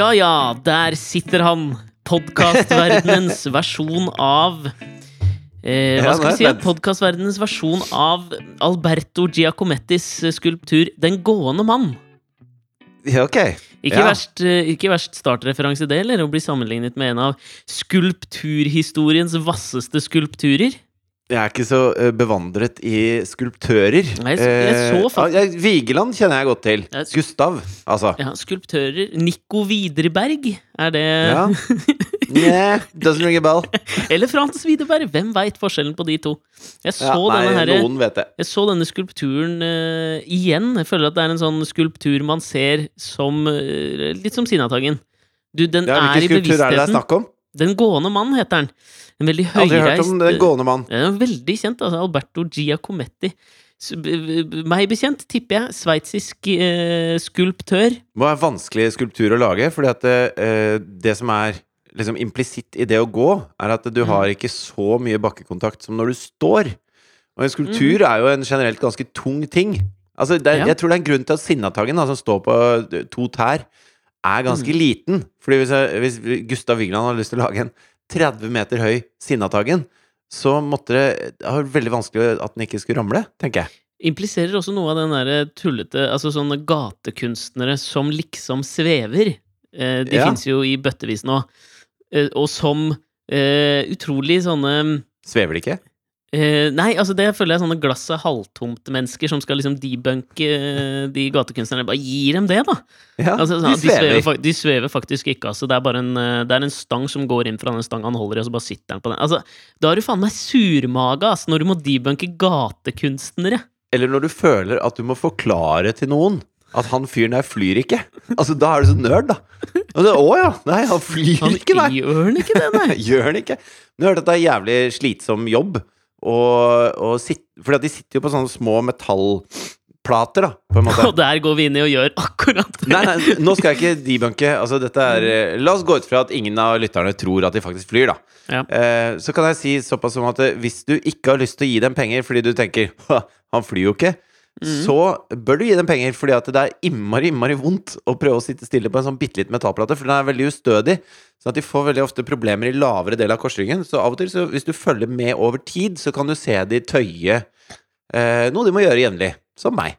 Ja ja, der sitter han. Podkastverdenens versjon av eh, Hva skal vi si? Podkastverdenens versjon av Alberto Giacomettis skulptur 'Den gående mann'. Ja, ok. Ikke, Ja. verst, eh, ikke verst startreferanse, det, eller? Å bli sammenlignet med en av skulpturhistoriens vasseste skulpturer. Jeg er ikke så eh, bevandret i skulptører. Nei, jeg så- Eh, fakt- ja, jeg- Vigeland kjenner jeg godt til. Gustav, altså. Ja, skulptører. Nico Widerberg, er det Ja. yeah, doesn't ring a bell. Eller Frans Widerberg. Hvem veit forskjellen på de to? Jeg så Ja, nei, denne her. Jeg så denne skulpturen uh, igjen. Jeg føler at det er en sånn skulptur man ser som uh, Litt som Sinnataggen. Du, den Ja, er i Hvilken skulptur er det det er snakk om? Den gående mann heter han. En veldig Aldri hørt om Den gående mann. Den veldig kjent, altså. Alberto Giacometti. Meg bekjent, tipper jeg, sveitsisk eh, skulptør. Må være vanskelig skulptur å lage, fordi at det, eh, det som er liksom implisitt i det å gå, er at du Mm. har ikke så mye bakkekontakt som når du står. Og en skulptur er jo en generelt ganske tung ting. Altså, det er, Mm. Ja. Jeg tror det er en grunn til at Sinnataggen, som står på eh, to tær, er ganske Mm. liten. Fordi hvis, jeg, hvis Gustav Vigeland har lyst til å lage en 30 meter høy Sinnataggen, så måtte det Det var veldig vanskelig at den ikke skulle ramle, tenker jeg. Impliserer også noe av den derre tullete Altså sånne gatekunstnere som liksom svever. Eh, de Ja. fins jo i bøttevis nå. Eh, og som eh, utrolig sånne Svever de ikke? Eh, Nei, altså det føler jeg er sånne glasset halvtomt-mennesker som skal liksom debunke eh, de gatekunstnerne. Bare gi dem det, da! Ja, Altså, de sånn, de, svever, svever. de svever faktisk ikke, altså. Det er bare en, eh, det er en stang som går inn fra den stanga han holder i, og så bare sitter han på den. Altså, da er du faen meg surmaga, altså, når du må debunke gatekunstnere. Eller når du føler at du må forklare til noen at han fyren der flyr ikke. Altså, da er du så nerd, da. Og å ja! Nei, han flyr Han ikke, nei! gjør han ikke det, nei? Gjør han ikke? Men jeg har at det er jævlig slitsom jobb. Og, og sit, fordi de sitter jo på sånne små metallplater, da, på en måte. Og der går vi inn i og gjør akkurat det. Nei, nei, nå skal jeg ikke debunke. Altså, dette er eh, La oss gå ut fra at ingen av lytterne tror at de faktisk flyr, da. Ja. Eh, så kan jeg si såpass som at eh, hvis du ikke har lyst til å gi dem penger fordi du tenker han flyr jo ikke, Mhm. så bør du gi dem penger fordi at det er innmari, innmari vondt å prøve å sitte stille på en sånn bitte liten metallplate, for den er veldig ustødig. Sånn at de får veldig ofte problemer i lavere del av korsryggen. Så av og til, så hvis du følger med over tid, så kan du se de tøye eh, noe de må gjøre jevnlig. Som meg.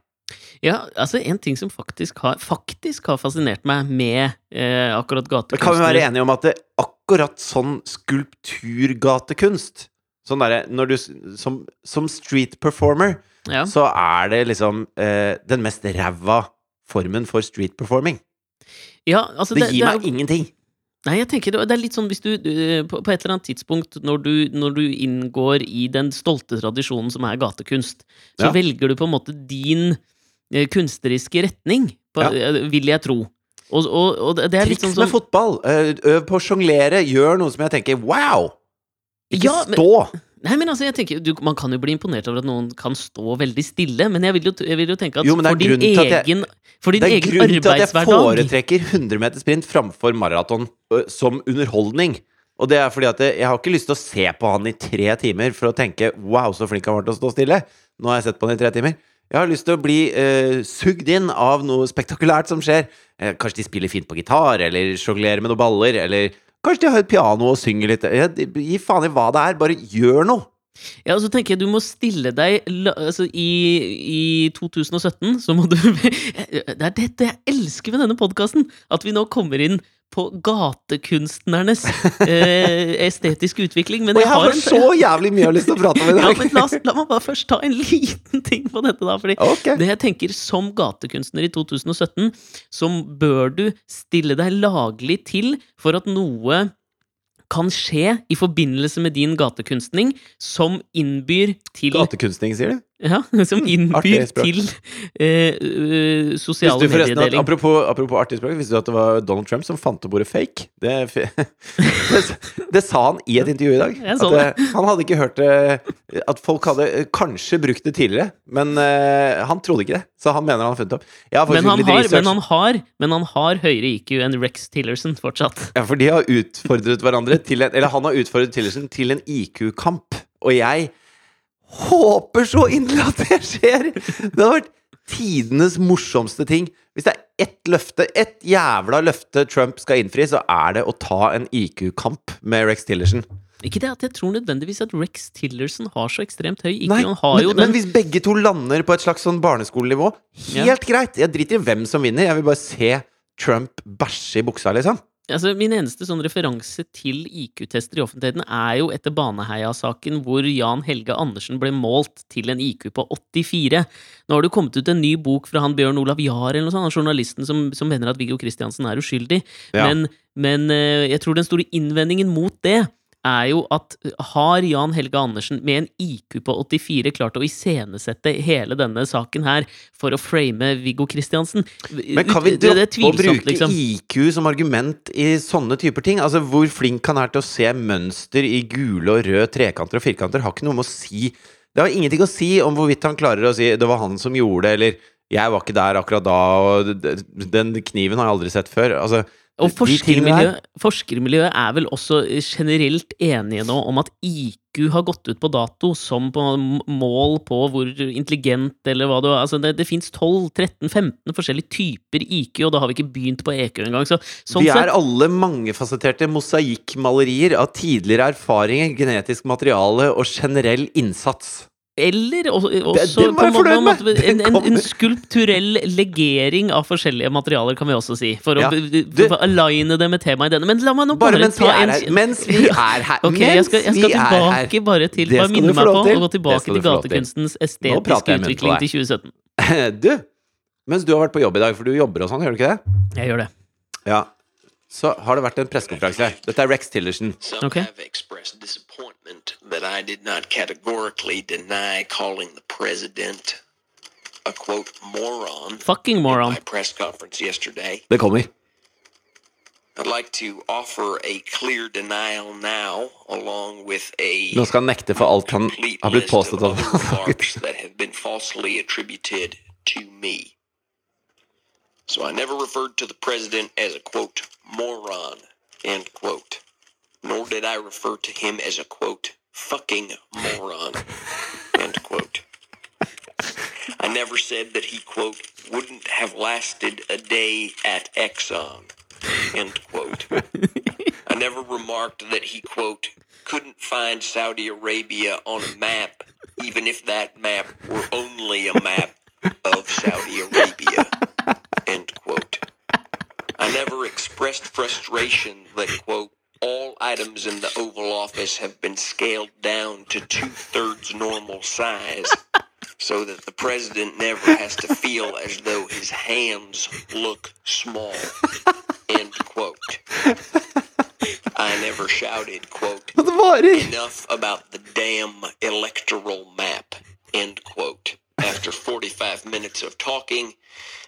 Ja, altså En ting som faktisk har, faktisk har fascinert meg med eh, akkurat gatekunst kan vi være enige om at det akkurat sånn skulpturgatekunst Sånn derre når du Som, som street performer, ja. så er det liksom eh, den mest ræva formen for street performing. ja, altså Det gir er meg ingenting. Nei, jeg tenker det det er litt sånn hvis du eh, på, på et eller annet tidspunkt når du, når du inngår i den stolte tradisjonen som er gatekunst, så Ja. velger du på en måte din eh, kunstneriske retning, på, ja. vil jeg tro. Og, og, og det Triks sånn med fotball. eh, Øv på å sjonglere. Gjør noe som jeg tenker wow! Ikke Ja, men- stå! Nei, men altså, jeg tenker, du, Man kan jo bli imponert over at noen kan stå veldig stille, men jeg vil jo, jeg vil jo tenke at Jo, for din egen, jeg- egen, for din Det er grunnen til at jeg foretrekker 100 meter sprint framfor maraton som underholdning. Og det er fordi at jeg har ikke lyst til å se på han i tre timer for å tenke 'wow, så flink han var til å stå stille'. Nå har jeg sett på han i tre timer. Jeg har lyst til å bli eh, sugd inn av noe spektakulært som skjer. Eh, kanskje de spiller fint på gitar, eller sjonglerer med noen baller, eller kanskje de har et piano og synger litt. Gi faen i hva det er, bare gjør noe! Ja, og så tenker jeg du må stille deg altså, i, I 2017 så må du Det er dette jeg elsker med denne podkasten! At vi nå kommer inn på gatekunstnernes eh, estetiske utvikling. Men jeg jeg har en så jævlig mye jeg har lyst til å prate om i ja, dag! men la, la meg bare først ta en liten ting på dette, da. Fordi okay. det jeg tenker som gatekunstner i 2017, så bør du stille deg laglig til for at noe kan skje i forbindelse med din gatekunstning som innbyr til Gatekunstning, sier du? Ja, som innbyr til eh, øh, sosiale mediedeling. apropos, apropos artig språk, visste du at det var Donald Trump som fant opp ordet fake? Det, det, det sa han i et intervju i dag. At, eh, han hadde ikke hørt det At folk hadde eh, kanskje brukt det tidligere, men eh, han trodde ikke det. Så han mener han har funnet opp. Men han, har, men, han har, men han har høyere IQ enn Rex Tillerson fortsatt. Ja, for de har utfordret hverandre til en Eller han har utfordret Tillerson til en IQ-kamp. Og jeg håper så inderlig at det skjer! Det hadde vært tidenes morsomste ting. Hvis det er ett løfte, ett jævla løfte Trump skal innfri, så er det å ta en IQ-kamp med Rex Tillerson. Ikke det at jeg tror nødvendigvis at Rex Tillerson har så ekstremt høy IQ. Nei, han har men, men hvis begge to lander på et slags sånn barneskolenivå, helt greit. Jeg driter i hvem som vinner. Jeg vil bare se Trump bæsje i buksa, liksom. Altså, Min eneste sånn referanse til IQ-tester i offentligheten er jo etter Baneheia-saken, hvor Jan Helge Andersen ble målt til en IQ på 84. Nå har det kommet ut en ny bok fra han Bjørn Olav Jahr, eller noe sånt, han journalisten som, som mener at Viggo Kristiansen er uskyldig. Ja. Men, men eh, jeg tror den store innvendingen mot det er jo at har Jan Helge Andersen med en IQ på 84 klart å iscenesette hele denne saken her for å frame Viggo Kristiansen? Men kan vi droppe å bruke liksom. IQ som argument i sånne typer ting? Altså, Hvor flink han er til å se mønster i gule og røde trekanter og firkanter, har ikke noe med å si Det har ingenting å si om hvorvidt han klarer å si 'det var han som gjorde det', eller 'jeg var ikke der akkurat da', og 'den kniven har jeg aldri sett før'. Altså, Og forskermiljøet, forskermiljøet er vel også generelt enige nå om at IQ har gått ut på dato som på mål på hvor intelligent eller hva du er. Altså det, det fins 12-13-15 forskjellige typer IQ, og da har vi ikke begynt på EQ engang. Så, sånn Vi er sett, alle mangefasetterte mosaikkmalerier av tidligere erfaringer, genetisk materiale og generell innsats. Eller også, også det, det på en måte, en, en, en skulpturell legering av forskjellige materialer, kan vi også si. For å, Ja, for aligne det med temaet i denne. Men la meg nå Bare bare, mens ta en her. Mens vi er her. Ok, jeg skal, jeg skal er her. tilbake bare til hva Bare minner minne meg på å gå tilbake til du gatekunstens estetiske jeg utvikling til 2017. Du, mens du har vært på jobb i dag, for du jobber og sånn, gjør du ikke det? Jeg gjør det. Ja. Så har det vært en pressekonferanse. Dette er Rex Tillerson. Okay. have expressed disappointment that I did not categorically deny calling the president a quote moron Fucking in moron. my press conference yesterday. Det kommer. I'd like to offer a clear denial now, along with a Nå skal han nekte for alt han har blitt påstått at So I never referred to the president as a quote moron end quote, nor did I refer to him as a quote fucking moron end quote. I never said that he quote wouldn't have lasted a day at Exxon end quote. I never remarked that he, quote, couldn't find Saudi Arabia on a map, even if that map were only a map of Saudi Arabia, end quote. I never expressed frustration that, quote, all items in the Oval Office have been scaled down to two thirds normal size so that the president never has to feel as though his hands look small. End quote. I never shouted, quote, Og det varer! enough about the damn electoral map, end quote. After 45 minutes of talking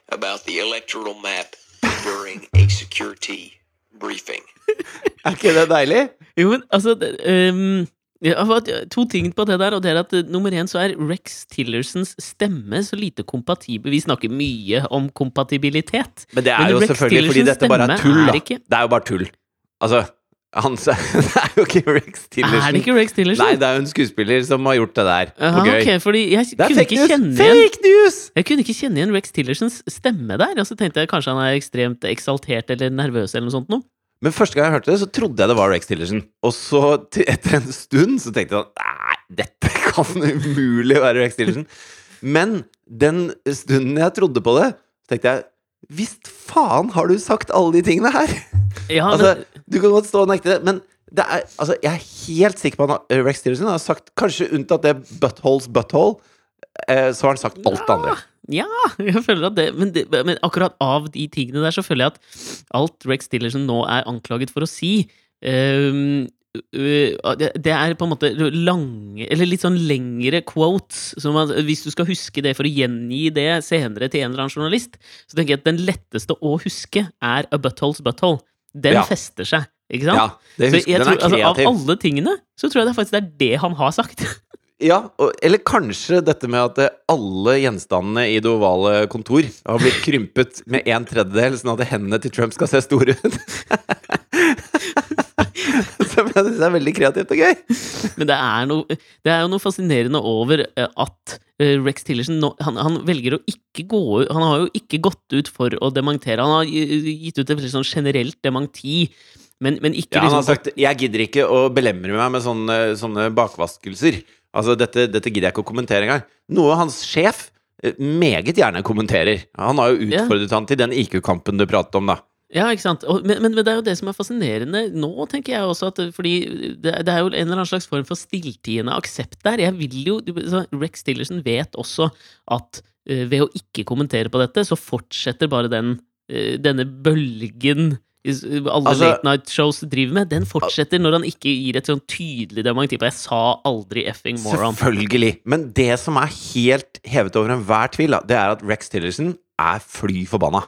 about the electoral map during a security briefing. Er ikke det deilig? Jo, men altså det, um, ja, To ting på det der, og det er at eh, nummer én så er Rex Tillersons stemme så lite kompatibel. Vi snakker mye om kompatibilitet. Men det er Men jo Rex selvfølgelig fordi dette bare er tull, er da. ikke- Det er jo bare tull. Altså, han Det er jo ikke Rex Tillerson. Er det ikke Rex Tillerson? Nei, det er jo en skuespiller som har gjort det der. Aha, På gøy. ok, fordi jeg kunne ikke news! kjenne igjen Fake news! Jeg kunne ikke kjenne igjen Rex Tillersons stemme der, og så tenkte jeg kanskje han er ekstremt eksaltert eller nervøs eller noe sånt noe. Men første gang jeg hørte det, så trodde jeg det var Rex Tillerson. Og så etter en stund så tenkte jeg nei, dette kan umulig være Rex Tillerson. Men den stunden jeg trodde på det, tenkte jeg Visst faen har du sagt alle de tingene her! Ja, Altså, men, du kan godt stå og nekte det, men det er, altså, jeg er helt sikker på at Rex Tillerson har sagt Kanskje unntatt det buttholes butthole, eh, så har han sagt alt det andre. ja, jeg føler at det men, det men akkurat av de tingene der, så føler jeg at alt Rex Tillerson nå er anklaget for å si det, det er på en måte lange, eller litt sånn lengre quotes. Som at hvis du skal huske det for å gjengi det senere til en eller annen journalist, så tenker jeg at den letteste å huske er a butthole's butthole. Den Ja. fester seg, ikke sant? Ja, det Så jeg tror, altså, av alle tingene, så tror jeg det faktisk er det han har sagt. Ja, eller kanskje dette med at eh, alle gjenstandene i det ovale kontor har blitt krympet med en tredjedel, sånn at hendene til Trump skal se store ut. Jeg synes det er veldig kreativt og gøy. Men det er, noe, det er jo noe fascinerende over eh, at eh, Rex Tillerson han, han velger å ikke gå ut Han har jo ikke gått ut for å dementere. Han har gitt ut et veldig sånn generelt dementi, men, men ikke Ja, han har liksom sagt 'jeg gidder ikke å belemre meg med sånne, sånne bakvaskelser'. Altså, dette, dette gidder jeg ikke å kommentere engang. Noe hans sjef eh, meget gjerne kommenterer. Han har jo Ja. utfordret han til den IQ-kampen du pratet om, da. Ja, ikke sant? Og, men, men, det er jo det som er fascinerende nå, tenker jeg også, at fordi det, det er jo en eller annen slags form for stilltiende aksept der. Jeg vil jo så Rex Tillerson vet også at uh, ved å ikke kommentere på dette, så fortsetter bare den uh, denne bølgen alle Altså- late night shows driver med, den fortsetter når han ikke gir et sånn tydelig dementi på 'jeg sa aldri effing moron'. Selvfølgelig. Men det som er helt hevet over enhver tvil, det er at Rex Tillerson er fly forbanna.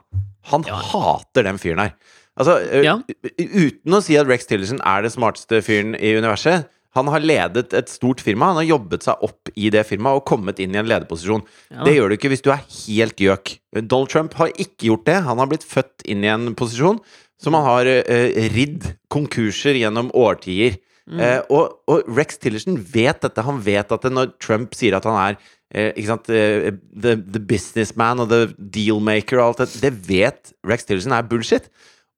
Han Ja. hater den fyren her. Altså, Ja. uten å si at Rex Tillerson er det smarteste fyren i universet. Han har ledet et stort firma, han har jobbet seg opp i det firmaet og kommet inn i en lederposisjon. Ja. Det gjør du ikke hvis du er helt gjøk. Donald Trump har ikke gjort det. Han har blitt født inn i en posisjon som han har uh, ridd konkurser gjennom årtier. Mm. Uh, og, og Rex Tillerson vet dette. Han vet at når Trump sier at han er eh, ikke sant, eh, the, the businessman og the dealmaker og alt det, det vet Rex Tillerson er bullshit.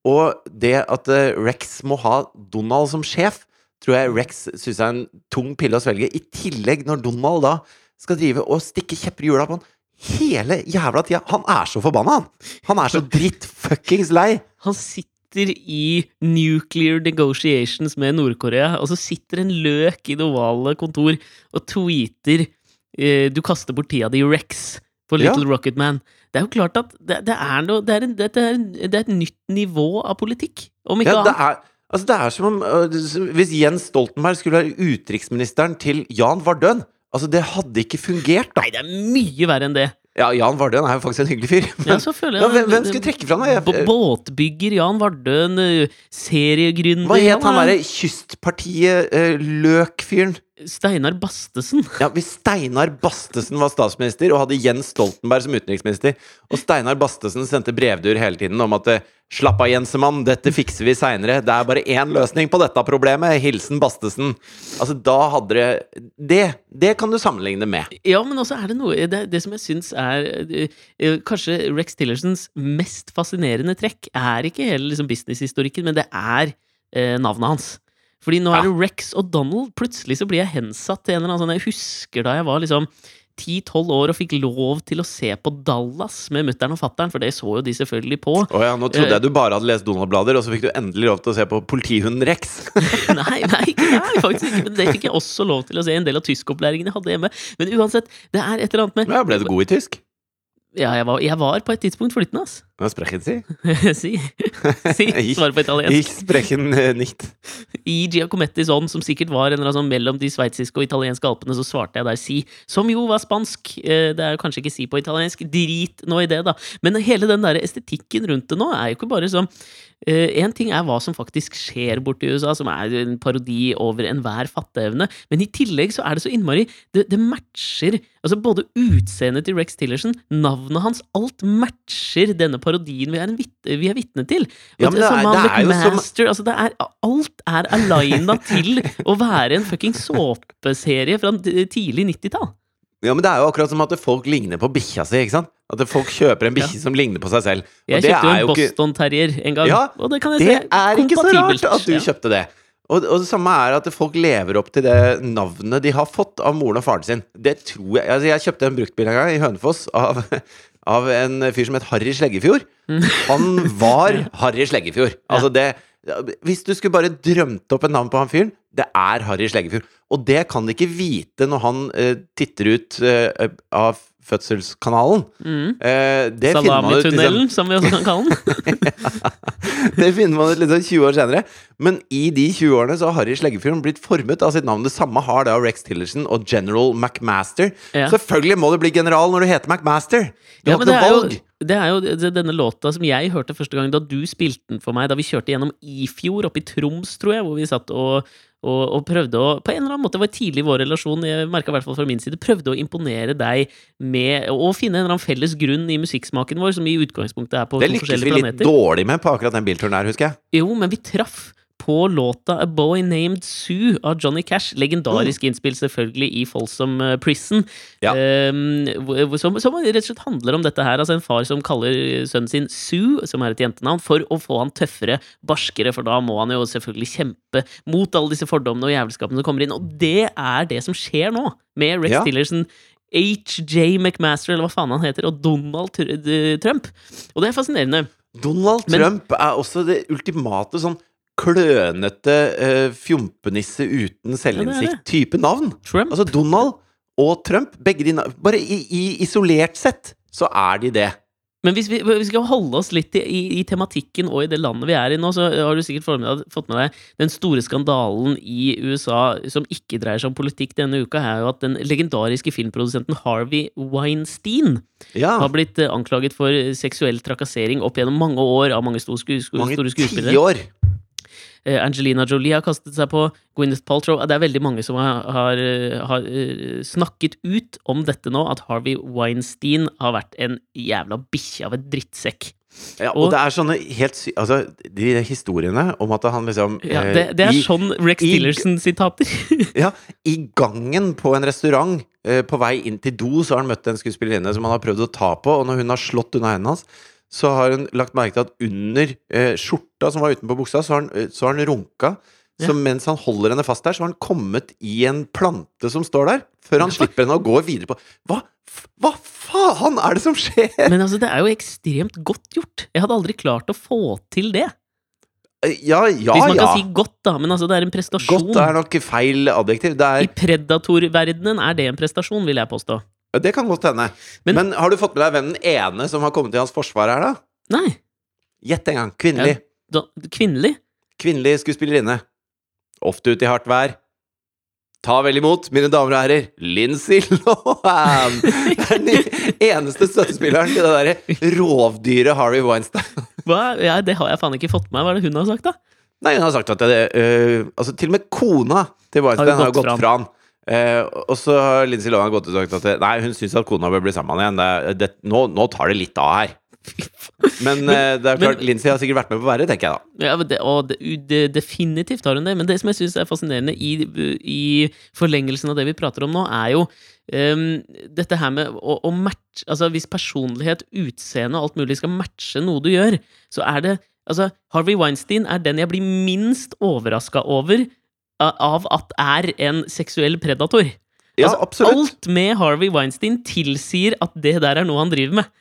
Og det at eh, Rex må ha Donald som sjef, tror jeg Rex syns er en tung pille å svelge. I tillegg, når Donald da skal drive og stikke kjepper i hjula på han hele jævla tida Han er så forbanna, han! Han er så drittfuckings lei! Han sitter i nuclear negotiations med Nord-Korea, og så sitter en løk i det ovale kontor og tweeter 'Du kaster bort tida di, Rex', på Ja. Little Rocket Man. Det er jo klart at det, det er noe det er, en, det, er en, det er et nytt nivå av politikk, om ikke Ja, det annet. altså det er som om øh, Hvis Jens Stoltenberg skulle være utenriksministeren til Jan Vardøen Altså, det hadde ikke fungert, da. Nei, det er mye verre enn det. Ja, Jan Vardøen er jo faktisk en hyggelig fyr. Ja, så føler jeg Ja, hvem, hvem skulle trekke fram det? Båtbygger Jan Vardøen, eh, seriegründer Hva het han er- derre Kystpartiet-løkfyren? Steinar Bastesen. Ja, Hvis Steinar Bastesen var statsminister og hadde Jens Stoltenberg som utenriksminister, og Steinar Bastesen sendte brevduer hele tiden om at eh, Slapp av, Jensemann, dette fikser vi seinere. Det er bare én løsning på dette problemet. Hilsen Bastesen. Altså, da hadde det Det, det kan du sammenligne med. Ja, men også er det noe Det, det som jeg syns er eh, Kanskje Rex Tillersons mest fascinerende trekk er ikke hele liksom, businesshistorikken, men det er eh, navnet hans. Fordi nå Ja. er det Rex og Donald. Plutselig så blir jeg hensatt til en eller annen sånn Jeg husker da jeg var liksom 10-12 år og fikk lov til å se på Dallas med mutter'n og fatter'n, for det så jo de selvfølgelig på. Oh ja, nå trodde Eh. jeg du bare hadde lest Donald-blader, og så fikk du endelig lov til å se på politihunden Rex. nei, nei, ikke, nei, faktisk ikke. Men det fikk jeg også lov til å se i en del av tyskopplæringen jeg hadde hjemme. Men uansett, det er et eller annet med Ja, ble du god i tysk? Ja, jeg var, jeg var på et tidspunkt flyttende, ass. Hva sprechen si? si. si. Svar på italiensk. Ich sprechen eh, nicht. I Giacomettis ånd, som sikkert var en eller annen sånn mellom de sveitsiske og italienske alpene, så svarte jeg der si, som jo var spansk. Eh, Det er jo kanskje ikke si på italiensk. Drit nå i det, da. Men hele den der estetikken rundt det nå er jo ikke bare sånn Én ting er hva som faktisk skjer borti USA, som er en parodi over enhver fatteevne, men i tillegg så er det så innmari Det, det matcher altså både utseendet til Rex Tillerson, navnet hans, alt matcher denne parodien vi er, vi er vitne til. Ja, men det er- det er jo som- altså det er, alt er alina til å være en fucking såpeserie fra tidlig 90-tall. Ja, men det er jo akkurat som at folk ligner på bikkja si, ikke sant? At folk kjøper en bikkje som ligner på seg selv. Og Jeg kjøpte jo er en Boston Terrier en gang, Ja, og det kan jeg Det se er ikke så rart at du Ja. kjøpte det. Og, og det samme er at folk lever opp til det navnet de har fått av moren og faren sin. Det tror jeg Altså, jeg kjøpte en bruktbil en gang i Hønefoss av, av en fyr som het Harry Sleggefjord. Han var Harry Sleggefjord. Altså, det Hvis du skulle bare drømt opp et navn på han fyren, det er Harry Sleggefjord. Og det kan de ikke vite når han uh, titter ut uh, av fødselskanalen. Mm. Eh, det finner liksom, som vi også kan kalle den. det finner man ut liksom 20 år senere. Men i de 20 årene så har Harry Sleggefjorden blitt formet av sitt navn. Det samme har da Rex Tillerson og General McMaster. Ja. Selvfølgelig må du bli general når du heter McMaster! Du Ja, har ikke det noe jo, valg! det er jo denne låta som jeg hørte første gang da du spilte den for meg, da vi kjørte gjennom Ifjord, oppe i Troms, tror jeg, hvor vi satt og, og, og prøvde å På en eller annen måte, det var tidlig i vår relasjon, jeg merka i hvert fall fra min side, prøvde å imponere deg med å finne en eller annen felles grunn i musikksmaken vår, som i utgangspunktet er på Det to lykkes vi litt dårlig med på akkurat den bilturen der, husker jeg. Jo, men vi traff på låta A Boy Named Sue av Johnny Cash. Legendarisk innspill selvfølgelig i Folsom eh, Prison. Ja. Hvor- som, som rett og slett handler om dette her. Altså en far som kaller sønnen sin Sue, som er et jentenavn, for å få han tøffere, barskere, for da må han jo selvfølgelig kjempe mot alle disse fordommene og jævelskapene som kommer inn. Og det er det som skjer nå, med Rex Ja. Tillerson. HJ McMaster, eller hva faen han heter, og Donald Trump. Og det er fascinerende. Donald Men- Trump er også det ultimate sånn klønete uh, fjompenisse uten selvinnsikt-type navn. Trump. Altså Donald og Trump, begge de. Bare i, i isolert sett så er de det. Men hvis vi, vi skal holde oss litt i, i, tematikken og i det landet vi er i nå, så har du sikkert fått med, deg- den store skandalen i USA som ikke dreier seg om politikk denne uka, er jo at den legendariske filmprodusenten Harvey Weinstein Ja. har blitt eh, anklaget for seksuell trakassering opp gjennom mange år av mange store, sku, sku, Mange skuespillere. tiår. Eh, Angelina Jolie har kastet seg på. Gwyneth Paltrow. Det er veldig mange som har, har, eh, har eh, snakket ut om dette nå, at Harvey Weinstein har vært en jævla bikkje av et drittsekk. Ja, og Og- det er sånne helt sy... Altså, de historiene om at han liksom Ja, det, det er i, sånn Rex Tillerson-sitater. ja, I gangen på en restaurant, på vei inn til do, så har han møtt en skuespillerinne som han har prøvd å ta på, og når hun har slått unna hendene hans, så har hun lagt merke til at under eh, skjorta som var utenpå buksa, så har han, eh, så har han runka. Så Ja. mens han holder henne fast der, så har han kommet i en plante som står der, før han slipper henne og går videre på Hva, hva faen er det som skjer?! Men altså, det er jo ekstremt godt gjort. Jeg hadde aldri klart å få til det. Ja, Ja, ja, Hvis man ja. kan si godt, da, men altså, det er en prestasjon. Godt er nok feil adjektiv. Det, I predatorverdenen er det en prestasjon, vil jeg påstå. er, det kan godt hende. Men- Men, har du fått med deg hvem den ene som har kommet til hans forsvar her, da? Nei. Gjett en gang. Kvinnelig. Da, kvinnelig? Kvinnelig skuespillerinne. Ofte ute i hardt vær. Ta vel imot, mine damer og herrer, Lindsay Lohan! Det er den eneste støttespilleren til det derre rovdyret Harvey Weinstein. Hva? Ja, det har jeg faen ikke fått med meg. Hva er det hun har sagt, da? Nei, hun har sagt at det øh, Altså, til og med kona til Weinstein Har har, gått gått fra han. Eh, og så har Lindsay Lohan gått og sagt at det- Nei, hun syns at kona bør bli sammen igjen. Det, det, nå, nå tar det litt av her. Men, eh, det er klart, men- Lindsay har sikkert vært med på verre, tenker jeg da. Ja, det, og det, det, definitivt har hun det. Men det som jeg syns er fascinerende i, i forlengelsen av det vi prater om nå, er jo um, dette her med å, å matche Altså hvis personlighet, utseende og alt mulig skal matche noe du gjør, så er det Altså, Harvey Weinstein er den jeg blir minst overraska over av at er en seksuell predator. Ja, altså, absolutt. Alt med Harvey Weinstein tilsier at det der er noe han driver med.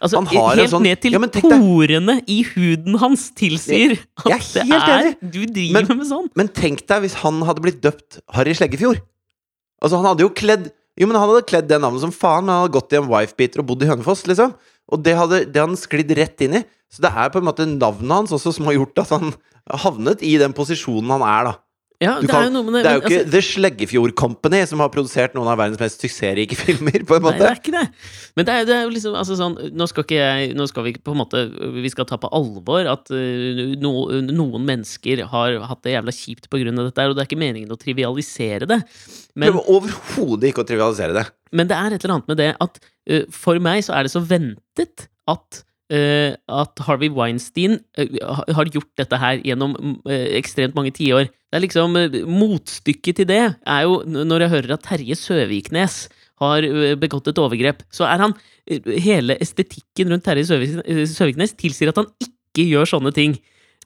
Altså, Han har en helt sånn- ned til Ja, porene i huden hans tilsier Jeg er at det er enig. Du driver Men- med sånn. Men tenk deg hvis han hadde blitt døpt Harry Sleggefjord. Altså, han hadde jo kledd Jo, men han hadde kledd det navnet som faen, men han hadde gått i en wifebeater og bodd i Hønefoss, liksom. Og det hadde, det han sklidd rett inn i. Så det er på en måte navnet hans også som har gjort at han havnet i den posisjonen han er, da. Ja, det kan- er jo noe med det. Det er jo men, ikke altså, The Sleggefjord Company som har produsert noen av verdens mest suksessrike filmer, på en Nei, det er ikke det. Men det er, det er jo liksom altså sånn Nå skal jeg Nå skal vi på en måte Vi skal ta på alvor at uh, no, noen mennesker har hatt det jævla kjipt på grunn av dette, og det er ikke meningen å trivialisere det. Men, Prøv overhodet ikke å trivialisere det. men det er et eller annet med det at uh, for meg så er det så ventet at at Harvey Weinstein uh, har gjort dette her gjennom uh, ekstremt mange tiår. Det er liksom Motstykket til det er jo når jeg hører at Terje Søviknes har begått et overgrep, så er han Hele estetikken rundt Terje Søvik- Søviknes tilsier at han ikke gjør sånne ting.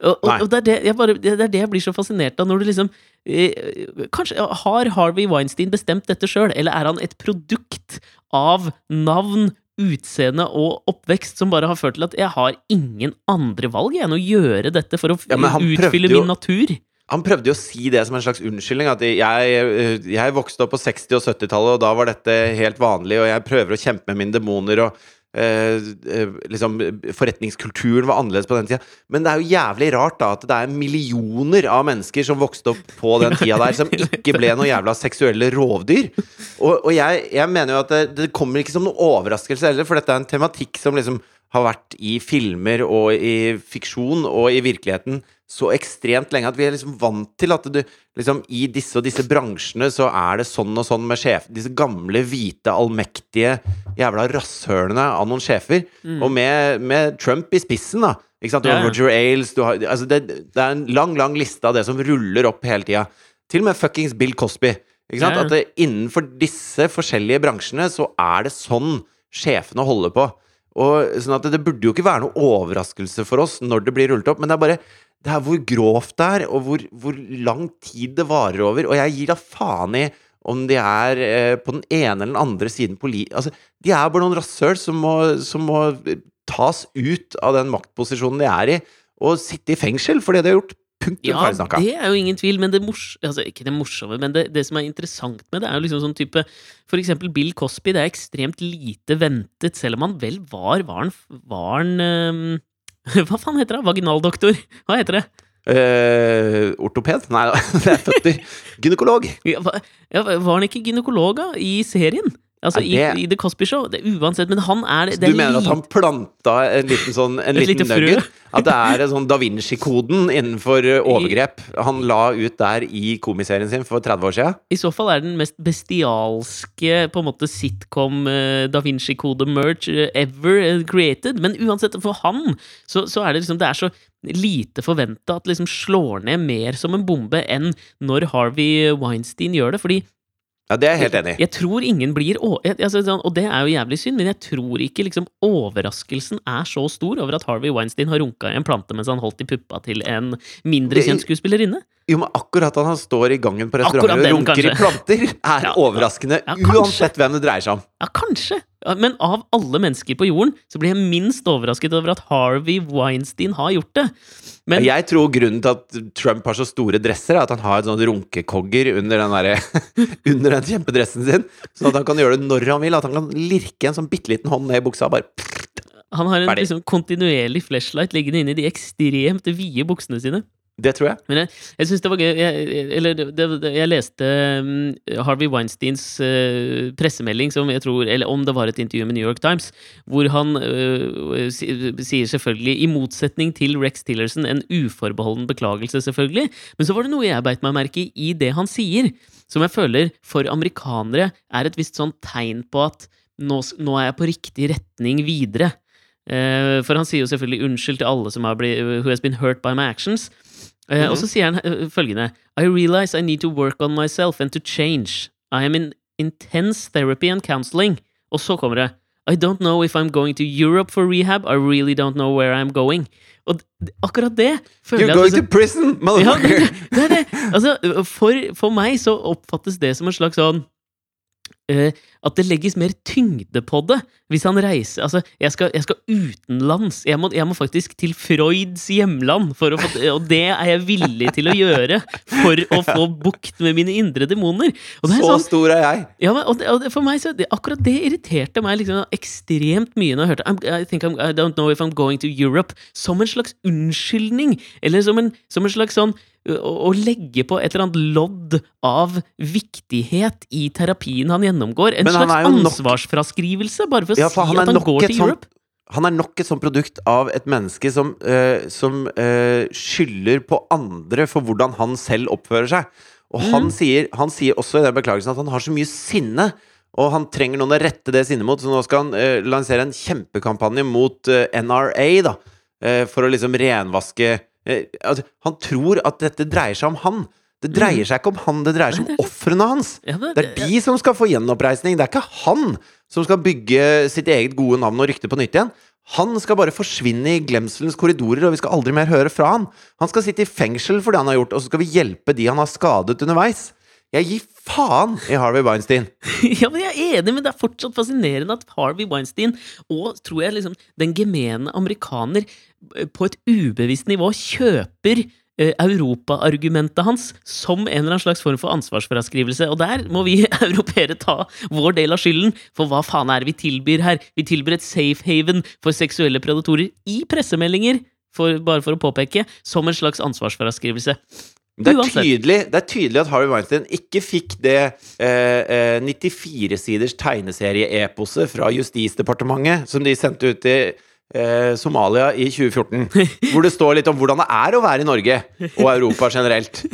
Og, og, og det, er det, jeg bare, det er det jeg blir så fascinert av, når du liksom eh, Kanskje Har Harvey Weinstein bestemt dette sjøl, eller er han et produkt av navn, utseende og oppvekst som bare har ført til at jeg har ingen andre valg enn å gjøre dette for å Ja, utfylle jo- min natur? Han prøvde jo å si det som en slags unnskyldning. At jeg, eh, jeg vokste opp på 60- og 70-tallet, og da var dette helt vanlig, og jeg prøver å kjempe med mine demoner, og liksom Forretningskulturen var annerledes på den tida. Men det er jo jævlig rart da at det er millioner av mennesker som vokste opp på den tida der, som ikke ble noen jævla seksuelle rovdyr. Og, og jeg, jeg mener jo at det, det kommer ikke som noen overraskelse heller, for dette er en tematikk som liksom har vært i filmer og i fiksjon og i virkeligheten så ekstremt lenge at vi er liksom vant til at du liksom i disse og disse bransjene så er det sånn og sånn med sjef Disse gamle, hvite, allmektige jævla rasshølene av noen sjefer. Og med, med Trump i spissen, da. Ikke sant? Du har ja. Roger Ailes du har, altså det, det er en lang, lang liste av det som ruller opp hele tida. Til og med fuckings Bill Cosby. Ikke sant? Ja. At det, innenfor disse forskjellige bransjene så er det sånn sjefene holder på. Og sånn at det, det burde jo ikke være noe overraskelse for oss når det blir rullet opp, men det er bare det er hvor grovt det er, og hvor, hvor lang tid det varer over. Og jeg gir da faen i om de er eh, på den ene eller den andre siden poli... Altså, de er bare noen rasshøl som som må tas ut av den maktposisjonen de er i, og sitte i fengsel for det de har gjort. Punktum Ja, ferdig det er jo ingen tvil, men det mors altså, ikke det morsomme, men det, det som er interessant med det, er jo liksom sånn type For eksempel Bill Cosby, det er ekstremt lite ventet, selv om han vel var Var han, var han øhm, Hva faen heter det? Vaginaldoktor? Hva heter det? Uh, ortoped? Nei, det er føtter. Gynekolog. Ja, var han ikke gynekolog da, i serien? Altså det... i, i The Cosby Show? Det, uansett, men han er det Du er mener at han planta en liten sånn En Et liten nugget? At det er en sånn da Vinci-koden innenfor uh, overgrep han la ut der i komiserien sin for 30 år siden? I så fall er den mest bestialske på en måte sitcom eh, Da Vinci-kode-merge eh, ever eh, created. Men uansett, for han så, så er det liksom Det er så lite forventa at det liksom slår ned mer som en bombe enn når Harvey Weinstein gjør det. Fordi Ja, det er jeg helt enig i. jeg tror ingen blir altså, sånn- Og det er jo jævlig synd, men jeg tror ikke liksom overraskelsen er så stor over at Harvey Weinstein har runka i en plante mens han holdt i puppa til en mindre kjent skuespillerinne. Jo, men akkurat at han står i gangen på restauranten og runker i planter, er Ja, overraskende ja, uansett hvem det dreier seg om. Ja, kanskje. Men av alle mennesker på jorden, så blir jeg minst overrasket over at Harvey Weinstein har gjort det. Men Jeg tror grunnen til at Trump har så store dresser, er at han har et sånt runkekogger under den, der, under den kjempedressen sin. Sånn at han kan gjøre det når han vil. At han kan lirke en sånn bitte liten hånd ned i buksa. Bare han har en liksom, kontinuerlig flashlight liggende inni de ekstremt vide buksene sine. Det tror jeg. Men jeg, jeg syns det var gøy jeg, Eller det, det, jeg leste um, Harvey Weinsteins uh, pressemelding, som jeg tror Eller om det var et intervju med New York Times, hvor han uh, sier selvfølgelig, i motsetning til Rex Tillerson, en uforbeholden beklagelse, selvfølgelig. Men så var det noe jeg beit meg merke i i det han sier, som jeg føler for amerikanere er et visst sånn tegn på at nå, nå er jeg på riktig retning videre. Eh, for han sier jo selvfølgelig unnskyld til alle som har blitt, who has been hurt by my actions. Eh, Og så sier han eh, følgende I realize I need to work on myself and to change. I am in intense therapy and counseling. Og så kommer det I don't know if I'm going to Europe for rehab. I really don't know where I'm going. Og akkurat det føler You're jeg going altså, to prison, ja, motherfucker! det, det er det. Altså, for, for meg så oppfattes det som en slags sånn At det legges mer tyngde på det hvis han reiser Altså, jeg skal, jeg skal utenlands. Jeg må, jeg må faktisk til Freuds hjemland, få, og det er jeg villig til å gjøre for å få bukt med mine indre demoner. Er Så sånn, stor er jeg! ja, og det, og det, for meg så det, Akkurat det irriterte meg liksom ekstremt mye når jeg hørte I'm, I, think I'm, I don't know if I'm going to Europe Som en slags unnskyldning, eller som en, som en slags sånn å, legge på et eller annet lodd av viktighet i terapien han gjennomgår. En han slags ansvarsfraskrivelse, bare for å Ja, for si han at han går til sånt- Europe. Han er nok et sånt produkt av et menneske som, uh, som uh, skylder på andre for hvordan han selv oppfører seg. Og han, sier, han sier også i den beklagelsen at han har så mye sinne, og han trenger noen å rette det sinnet mot, så nå skal han eh, lansere en kjempekampanje mot NRA, da, for å liksom renvaske altså, Han tror at dette dreier seg om han. Det dreier seg ikke om han, det dreier seg om ofrene hans. Det er de som skal få gjenoppreisning, det er ikke han som skal bygge sitt eget gode navn og rykte på nytt igjen. Han skal bare forsvinne i glemselens korridorer, og vi skal aldri mer høre fra han. Han skal sitte i fengsel for det han har gjort, og så skal vi hjelpe de han har skadet underveis. Jeg gir faen i Harvey Weinstein. Ja, men Jeg er enig, men det er fortsatt fascinerende at Harvey Weinstein og tror jeg liksom den gemene amerikaner eh, på et ubevisst nivå kjøper eh, Europa-argumentet hans som en eller annen slags form for ansvarsfraskrivelse. Og der må vi europeere ta vår del av skylden, for hva faen er det vi tilbyr her? Vi tilbyr et safe haven for seksuelle predatorer i pressemeldinger, for, bare for å påpeke, som en slags ansvarsfraskrivelse. Det er, tydelig, det er tydelig at Harvey Weinstein ikke fikk det eh, eh, 94-siders tegneserie-eposet fra Justisdepartementet som de sendte ut til eh, Somalia i 2014. Hvor det står litt om hvordan det er å være i Norge og Europa generelt.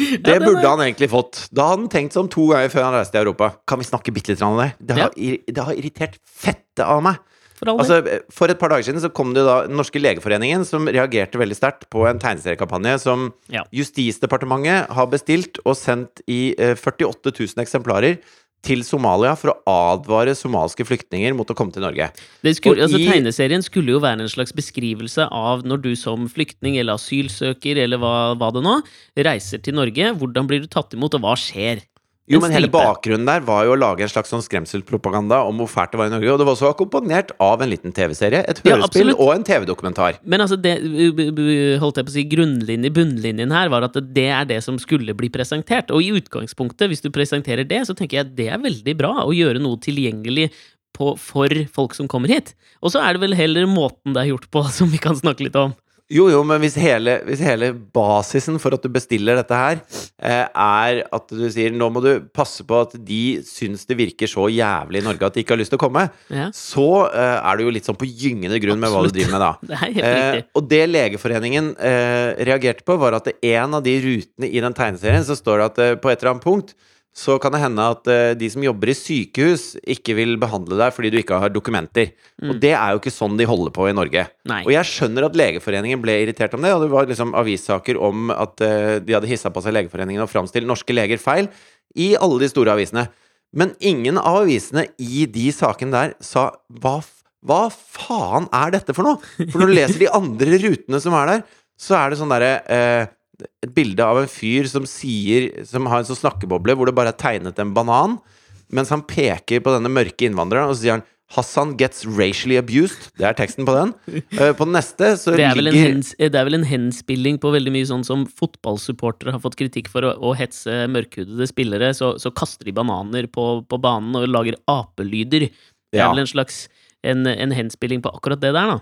Det burde han egentlig fått. Da hadde han tenkt seg om to ganger før han reiste til Europa. Kan vi snakke bitte litt om det? Det har, det har irritert fettet av meg. For. Altså, for et par dager siden så kom det da Den norske legeforeningen som reagerte veldig sterkt på en tegneseriekampanje som Ja. Justisdepartementet har bestilt og sendt i eh, 48 000 eksemplarer til Somalia for å advare somalske flyktninger mot å komme til Norge. Skulle, altså, i- tegneserien skulle jo være en slags beskrivelse av når du som flyktning eller asylsøker eller hva, hva det nå, reiser til Norge. Hvordan blir du tatt imot, og hva skjer? Jo, men hele bakgrunnen der var jo å lage en slags sånn skremselspropaganda om hvor fælt det var i Norge. Og det var også akkompagnert av en liten TV-serie, et hørespill ja, og en TV-dokumentar. Men altså, det, holdt jeg på å si, grunnlinje, bunnlinjen her var at det er det som skulle bli presentert. Og i utgangspunktet, hvis du presenterer det, så tenker jeg at det er veldig bra å gjøre noe tilgjengelig på, for folk som kommer hit. Og så er det vel heller måten det er gjort på, som vi kan snakke litt om. Jo, jo, men hvis hele, hvis hele basisen for at du bestiller dette her, eh, er at du sier nå må du passe på at de syns det virker så jævlig i Norge at de ikke har lyst til å komme, Ja, så eh, er du jo litt sånn på gyngende grunn med hva du driver med da. det er helt Eh, riktig. og det Legeforeningen eh, reagerte på, var at en av de rutene i den tegneserien så står det at eh, på et eller annet punkt så kan det hende at eh, de som jobber i sykehus, ikke vil behandle deg fordi du ikke har dokumenter. Mm. Og det er jo ikke sånn de holder på i Norge. Nei. Og jeg skjønner at Legeforeningen ble irritert om det, og det var liksom avissaker om at eh, de hadde hissa på seg Legeforeningen og framstilt norske leger feil i alle de store avisene. Men ingen av avisene i de sakene der sa hva, hva faen er dette for noe? For når du leser de andre rutene som er der, så er det sånn derre eh, Et bilde av en fyr som sier Som har en sånn snakkeboble hvor det bare er tegnet en banan, mens han peker på denne mørke innvandreren, og så sier han Hassan gets racially abused. Det er teksten på den. Eh, på den neste så Det er, ligger hens, det er vel en henspilling på veldig mye sånn som fotballsupportere har fått kritikk for å, å hetse mørkhudede spillere. Så, så kaster de bananer på, på banen og lager apelyder. Det er Ja. vel en slags en, en henspilling på akkurat det der, da.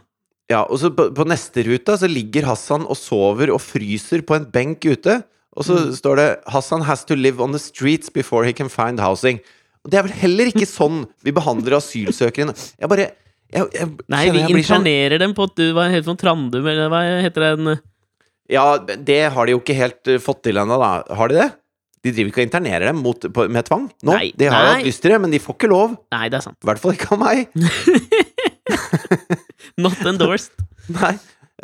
Ja, og så på, på neste ruta så ligger Hassan og sover og fryser på en benk ute. Og så Mm. står det 'Hassan has to live on the streets before he can find housing'. Og det er vel heller ikke sånn vi behandler asylsøkere. Jeg bare jeg, jeg, Nei, vi sånn- internerer dem på at du var helt sånn Trandum, eller hva heter den Ja, det har de jo ikke helt eh, fått til ennå, da. Har de det? De driver ikke og internerer dem mot, på, med tvang nå. Nei, de har jo hatt lyst til det, men de får ikke lov. Nei, det er sant. I hvert fall ikke av meg. Not endorsed. Nei,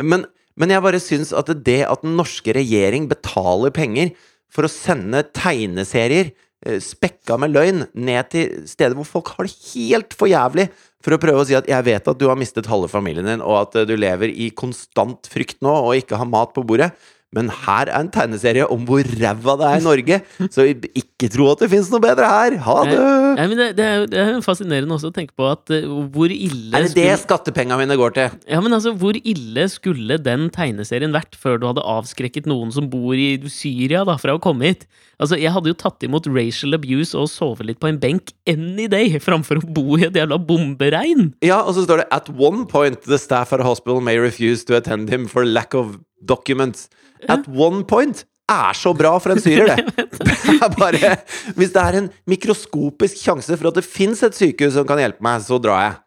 men, men jeg bare syns at det at den norske regjering betaler penger for å sende tegneserier eh, spekka med løgn ned til steder hvor folk har det helt for jævlig, for å prøve å si at 'jeg vet at du har mistet halve familien din', og at eh, du lever i konstant frykt nå og ikke har mat på bordet. Men her er en tegneserie om hvor ræva det er i Norge, så ikke tro at det fins noe bedre her! Ha det! Nei, men det, det, er det er fascinerende også å tenke på at uh, hvor ille Er det det skattepengene mine går til? Ja, men altså, hvor ille skulle den tegneserien vært før du hadde avskrekket noen som bor i Syria, da, fra å komme hit? Altså, jeg hadde jo tatt imot racial abuse og sovet litt på en benk any day, framfor å bo i et jævla bomberegn! Ja, og så står det At one point the staff at a hospital may refuse to attend him for lack of documents. At one point er så bra for en syrer, det! Det er bare Hvis det er en mikroskopisk sjanse for at det fins et sykehus som kan hjelpe meg, så drar jeg.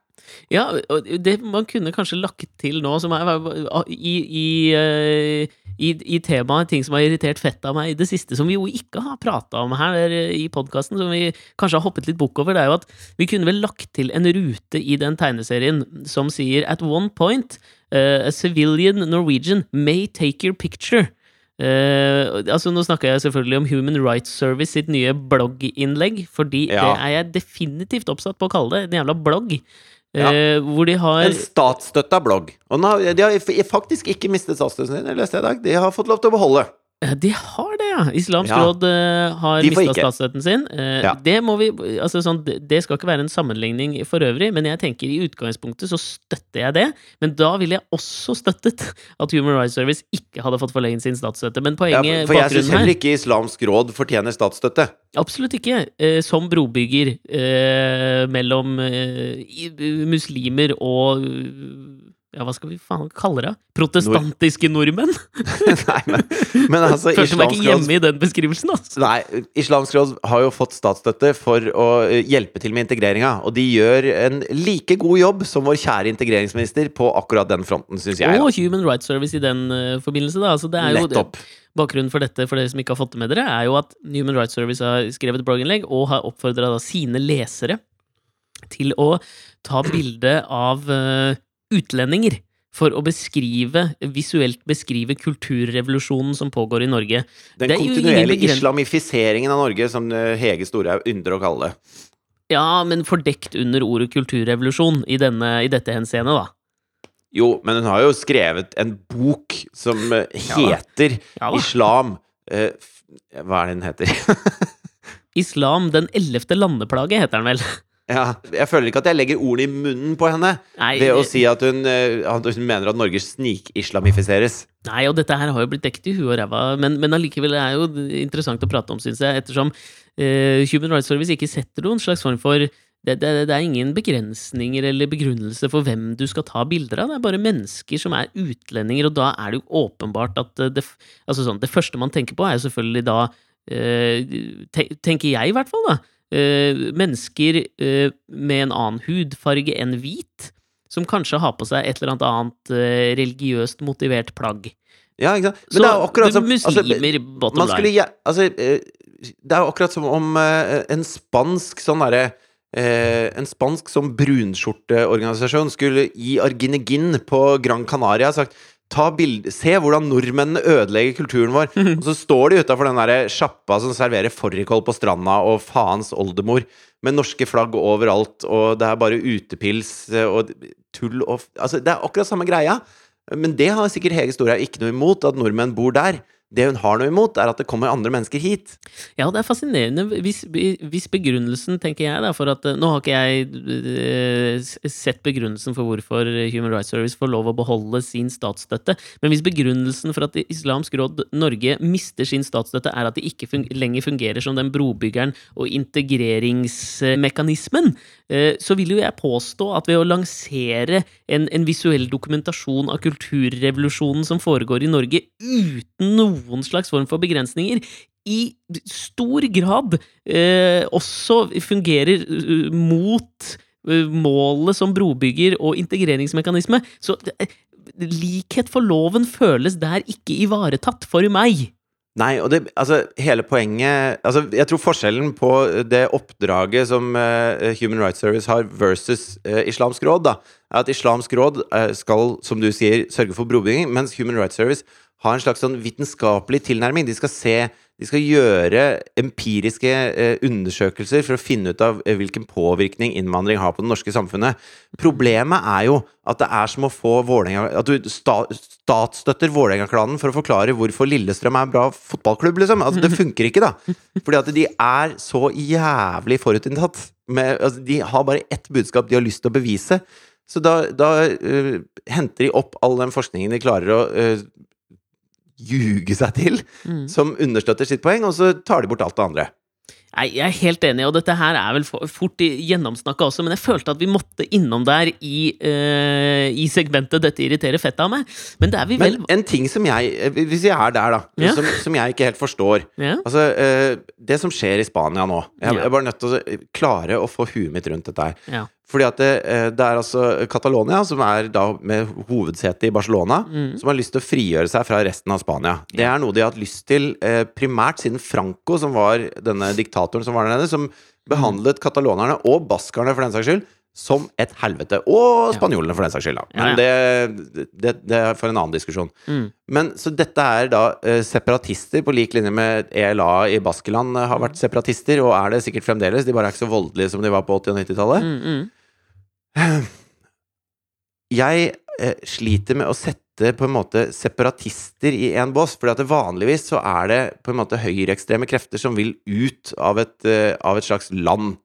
Ja, og det man kunne kanskje lagt til nå, som er i, i, eh, i, i temaet ting som har irritert fett av meg i det siste, som vi jo ikke har prata om her i podkasten, som vi kanskje har hoppet litt bukk over, det er jo at vi kunne vel lagt til en rute i den tegneserien som sier at one point eh, a civilian Norwegian may take your picture. Uh, altså Nå snakker jeg selvfølgelig om Human Rights Service sitt nye blogginnlegg, fordi Ja. det er jeg definitivt oppsatt på å kalle det. En jævla blogg. Ja. Eh, hvor de har En statsstøtta blogg. Og nå, de har faktisk ikke mistet statsstøtten sin, leste jeg i dag. De har fått lov til å beholde. Ja, De har det, ja! Islamsk Ja. råd uh, har mista statsstøtten sin. Uh, Ja. Det må vi Altså sånn, det skal ikke være en sammenligning for øvrig, men jeg tenker i utgangspunktet så støtter jeg det. Men da ville jeg også støttet at Human Rights Service ikke hadde fått forlenget sin statsstøtte. Men Ja, poenget, for jeg syns heller ikke Islamsk råd fortjener statsstøtte. Absolutt ikke. Uh, som brobygger eh, mellom eh, muslimer og Ja, hva skal vi faen kalle det? Protestantiske nordmenn? Nei, men, men altså Følte meg ikke hjemme i den beskrivelsen, altså. Nei, Islamsk råd har jo fått statsstøtte for å eh, hjelpe til med integreringa. Og de gjør en like god jobb som vår kjære integreringsminister på akkurat den fronten, syns jeg. Og Da. Human Rights Service i den uh, forbindelse, da. Altså, det er jo, Nettopp. bakgrunnen for dette, for dere som ikke har fått det med dere, er jo at Human Rights Service har skrevet et blogginnlegg og har oppfordra sine lesere til å ta bilde av eh, utlendinger. For å beskrive, visuelt beskrive kulturrevolusjonen som pågår i Norge. Den er kontinuerlige islamifiseringen av Norge, som eh, Hege Storhaug ynder å kalle det. Ja, men fordekt under ordet kulturrevolusjon i, denne, i dette henseende, da. Jo, men hun har jo skrevet en bok som heter Ja Ja. Islam eh, Hva er det den heter? Islam, den ellevte landeplage, heter den vel. Ja, jeg føler ikke at jeg legger ordene i munnen på henne Nei, ved å si at hun, eh, at hun mener at Norge snikislamifiseres. Nei, og dette her har jo blitt dekket i huet og ræva, men, men allikevel er jo interessant å prate om, syns jeg, ettersom uh, Human Rights Service ikke setter noen slags form for det, det, det er ingen begrensninger eller begrunnelse for hvem du skal ta bilder av. Det er bare mennesker som er utlendinger, og da er det jo åpenbart at eh, det, altså sånn, det første man tenker på, er jo selvfølgelig da te, Tenker jeg, i hvert fall, da. Eh, mennesker eh, med en annen hudfarge enn hvit, som kanskje har på seg et eller annet annet eh, religiøst motivert plagg. Ja, ikke sant? Men Så det er akkurat som altså, bottom man skulle, line. Ja, altså, Det er akkurat som om en spansk sånn derre eh, En spansk sånn brunskjorteorganisasjon skulle gi Arginegin på Gran Canaria sagt bild, Se hvordan nordmennene ødelegger kulturen vår. Og så står de utafor den der sjappa som serverer fårikål på stranda, og faens oldemor, med norske flagg overalt, og det er bare utepils eh, og tull og Altså, det er akkurat samme greia. Men det har sikkert Hege Storhaug ikke noe imot, at nordmenn bor der. Det hun har noe imot, er at det kommer andre mennesker hit. Ja, det er fascinerende hvis, hvis begrunnelsen, tenker jeg, da, for at eh, Nå har ikke jeg eh, sett begrunnelsen for hvorfor Human Rights Service får lov å beholde sin statsstøtte, men hvis begrunnelsen for at Islamsk Råd Norge mister sin statsstøtte, er at de ikke fun lenger fungerer som den brobyggeren og integreringsmekanismen, eh, så vil jo jeg påstå at ved å lansere en, en visuell dokumentasjon av kulturrevolusjonen som foregår i Norge, uten noen slags form for begrensninger, i stor grad eh, også fungerer eh, mot eh, målet som brobygger og integreringsmekanisme. Så det, likhet for loven føles der ikke ivaretatt for meg. Nei, og det, altså, hele poenget Altså, jeg tror forskjellen på det oppdraget som uh, Human Rights Service har versus uh, Islamsk Råd, da, er at Islamsk Råd uh, skal, som du sier, sørge for brobygging, mens Human Rights Service har en slags sånn vitenskapelig tilnærming. De skal se De skal gjøre empiriske eh, undersøkelser for å finne ut av eh, hvilken påvirkning innvandring har på det norske samfunnet. Problemet er jo at det er som å få Vålerenga At du sta, statsstøtter Vålerenga-klanen for å forklare hvorfor Lillestrøm er en bra fotballklubb, liksom. Altså, det funker ikke, da. Fordi at de er så jævlig forutinntatt. Med, altså, de har bare ett budskap de har lyst til å bevise. Så da, da uh, henter de opp all den forskningen de klarer å øh, ljuge seg til, Mm. som understøtter sitt poeng, og så tar de bort alt det andre. Nei, jeg er helt enig, og dette her er vel for- fort gjennomsnakka også, men jeg følte at vi måtte innom der i, uh, i segmentet 'Dette irriterer fettet av meg'. Men det er vi vel Men en ting som jeg eh, Hvis jeg er der, da, Ja. som, som jeg ikke helt forstår ja? Altså, uh, det som skjer i Spania nå Jeg, Ja. jeg er bare nødt til å klare å få huet mitt rundt dette her. Ja. Fordi at det, det er altså Catalonia, som er da med hovedsete i Barcelona, Mm. som har lyst til å frigjøre seg fra resten av Spania. Det er noe de har hatt lyst til primært siden Franco, som var denne diktatoren som var der nede, som behandlet katalonerne, og baskerne for den saks skyld, som et helvete. Og spanjolene for den saks skyld, da. Men det, det, det er for en annen diskusjon. Mm. Men så dette er da eh, separatister, på lik linje med ELA i Baskeland eh, har vært separatister, og er det sikkert fremdeles. De bare er ikke så voldelige som de var på 80- og 90-tallet. Mm, mm. Jeg eh, sliter med å sette på en måte separatister i en bås, at vanligvis så er det på en måte høyreekstreme krefter som vil ut av et, eh, av et slags land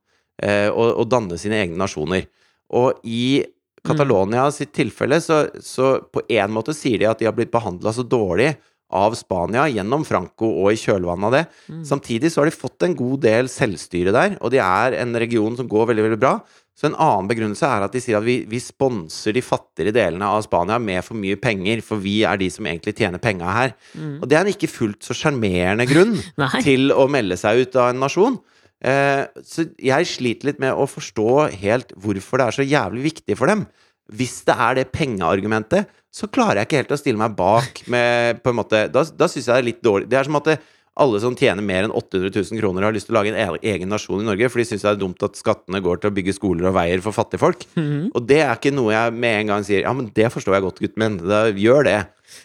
eh, og, og danne sine egne nasjoner. Og i Catalonia sitt tilfelle så, så på en måte sier de at de har blitt behandla så dårlig av Spania gjennom Franco og i kjølvannet av det. Mm. Samtidig så har de fått en god del selvstyre der, og de er en region som går veldig, veldig bra. Så en annen begrunnelse er at de sier at vi, vi sponser de fattigere delene av Spania med for mye penger, for vi er de som egentlig tjener penga her. Mm. Og det er en ikke fullt så sjarmerende grunn til å melde seg ut av en nasjon. Eh, så jeg sliter litt med å forstå helt hvorfor det er så jævlig viktig for dem. Hvis det er det pengeargumentet, så klarer jeg ikke helt å stille meg bak med på en måte Da, da syns jeg det er litt dårlig. Det er som at det, alle som tjener mer enn 800 000 kroner, har lyst til å lage en e- egen nasjon i Norge, for de syns det er dumt at skattene går til å bygge skoler og veier for fattigfolk. Mhm. Og det er ikke noe jeg med en gang sier Ja, men det forstår jeg godt, gutten min. Da gjør det.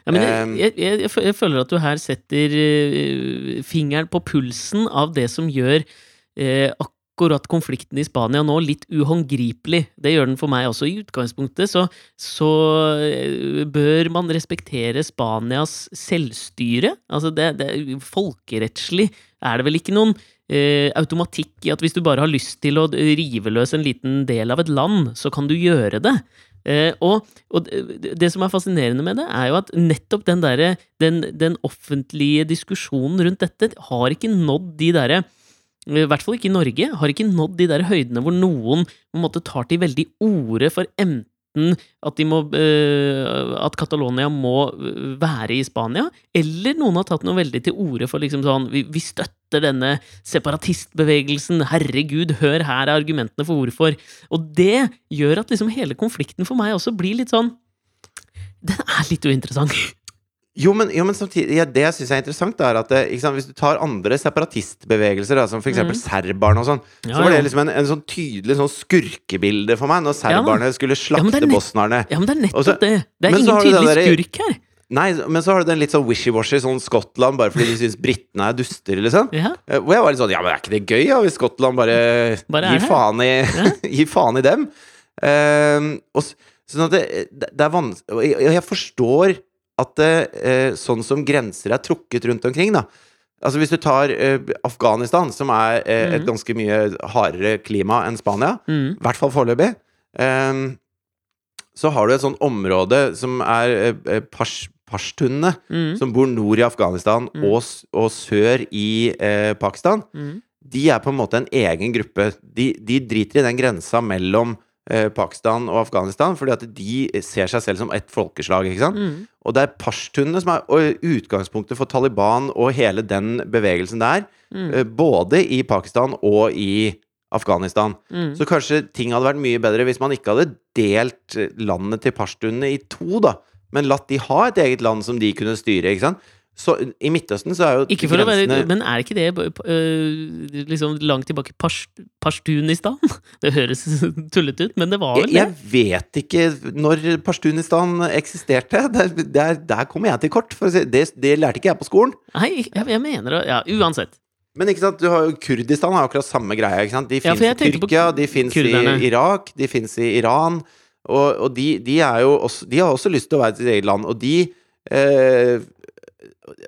Ja, men Ehm. jeg, jeg, jeg, jeg føler at du her setter eh, fingeren på pulsen av det som gjør eh, akkurat konflikten i Spania nå litt uhåndgripelig. Det gjør den for meg også. I utgangspunktet så, så eh, bør man respektere Spanias selvstyre. Altså det, det Folkerettslig er det vel ikke noen eh, automatikk i at hvis du bare har lyst til å rive løs en liten del av et land, så kan du gjøre det. Eh, og, og det som er fascinerende med det, er jo at nettopp den der, den, den offentlige diskusjonen rundt dette har ikke nådd de derre i hvert fall ikke i Norge, har ikke nådd de der høydene hvor noen på en måte tar til veldig orde for enten at, må, eh, at Catalonia må eh, være i Spania, eller noen har tatt noe veldig til orde for liksom sånn vi, vi støtter denne separatistbevegelsen, herregud, hør her er argumentene for hvorfor. Og det gjør at liksom hele konflikten for meg også blir litt sånn Den er litt uinteressant. Jo, men, jo, men samtidig, ja, det jeg syns er interessant, er at ikke sant, hvis du tar andre separatistbevegelser, da, som f.eks. Mhm. serberne og sånn, Ja, så var det liksom en, en sånn tydelig sånn skurkebilde for meg, når serberne skulle Ja, men slakte er bosnerne. Ja, men det er nettopp Og så- det. Det er ingen tydelig der, skurk her. Nei, men så har du den litt sånn wishy-washy, sånn Skottland, bare fordi de syns britene er duster, liksom. Ja. Eh, Hvor jeg var litt sånn Ja, men er ikke det gøy, ja, hvis Skottland bare, Bare gir, faen i, gir faen i dem? Eh, og, sånn at det, det er vanskelig Og jeg, jeg forstår at det, eh, sånn som grenser er trukket rundt omkring, da Altså Hvis du tar eh, Afghanistan, som er eh, et Mhm. ganske mye hardere klima enn Spania, Mm. i hvert fall foreløpig, eh, så har du et sånt område som er eh, eh, pars, pashtunene, Mm. som bor nord i Afghanistan Mm. og, og sør i eh, Pakistan. Mm. De er på en måte en egen gruppe. De, de driter i den grensa mellom eh, Pakistan og Afghanistan, fordi at de ser seg selv som ett folkeslag. ikke sant? Mm. Og det er pashtunene som er utgangspunktet for Taliban og hele den bevegelsen der, Mm. eh, både i Pakistan og i Afghanistan. Mm. Så kanskje ting hadde vært mye bedre hvis man ikke hadde delt eh, landet til pashtunene i to, da. Men latt de ha et eget land som de kunne styre, ikke sant. Så i Midtøsten så er jo Ikke for å være Men er ikke det uh, liksom langt tilbake Pash, Pashtunistan? Det høres tullete ut, men det var vel jeg, det? jeg vet ikke når Pashtunistan eksisterte. Der, der, der kommer jeg til kort. For å si. det, det lærte ikke jeg på skolen. Nei, jeg, jeg mener det. Ja, uansett. Men ikke sant, du har jo Kurdistan har akkurat samme greia. Ikke sant? De fins ja, i Tyrkia, de fins i. Irak, de fins i Iran. Og, og de, de er jo også De har også lyst til å være sitt eget land. Og de eh,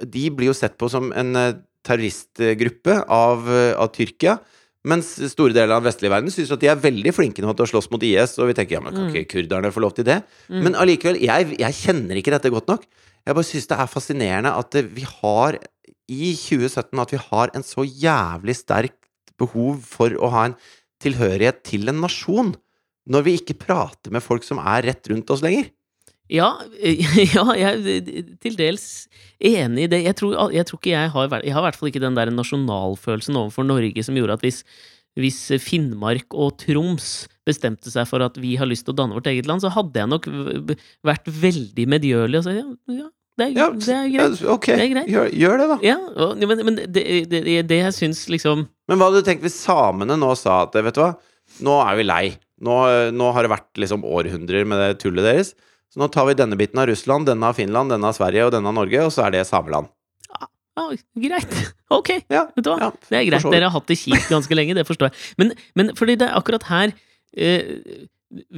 De blir jo sett på som en eh, terroristgruppe av, eh, av Tyrkia. Mens store deler av vestlige verden syns at de er veldig flinke nå til å slåss mot IS. Og vi tenker ja, men kan Mm. ikke kurderne få lov til det? Mm. Men allikevel, jeg, jeg kjenner ikke dette godt nok. Jeg bare syns det er fascinerende at vi har i 2017 at vi har en så jævlig sterkt behov for å ha en tilhørighet til en nasjon, når vi ikke prater med folk som er rett rundt oss lenger. Ja, ja, jeg er til dels enig i det. Jeg tror, jeg tror ikke jeg har Jeg har i hvert fall ikke den der nasjonalfølelsen overfor Norge som gjorde at hvis, hvis Finnmark og Troms bestemte seg for at vi har lyst til å danne vårt eget land, så hadde jeg nok vært veldig medgjørlig og sagt ja, ja, det er, Ja, det er greit. ok, Det er greit. Gjør, gjør det, da. Ja, og, men, men det, det, det jeg syns liksom Men hva hadde du tenkt hvis samene nå sa at vet du hva, nå er vi lei. Nå, nå har det vært liksom århundrer med det tullet deres. Så nå tar vi denne biten av Russland, denne av Finland, denne av Sverige og denne av Norge, og så er det sameland. Ja, greit. Ok. Ja, ja, Det er greit. Dere har hatt det kjipt ganske lenge, det forstår jeg. Men, men fordi det er akkurat her eh,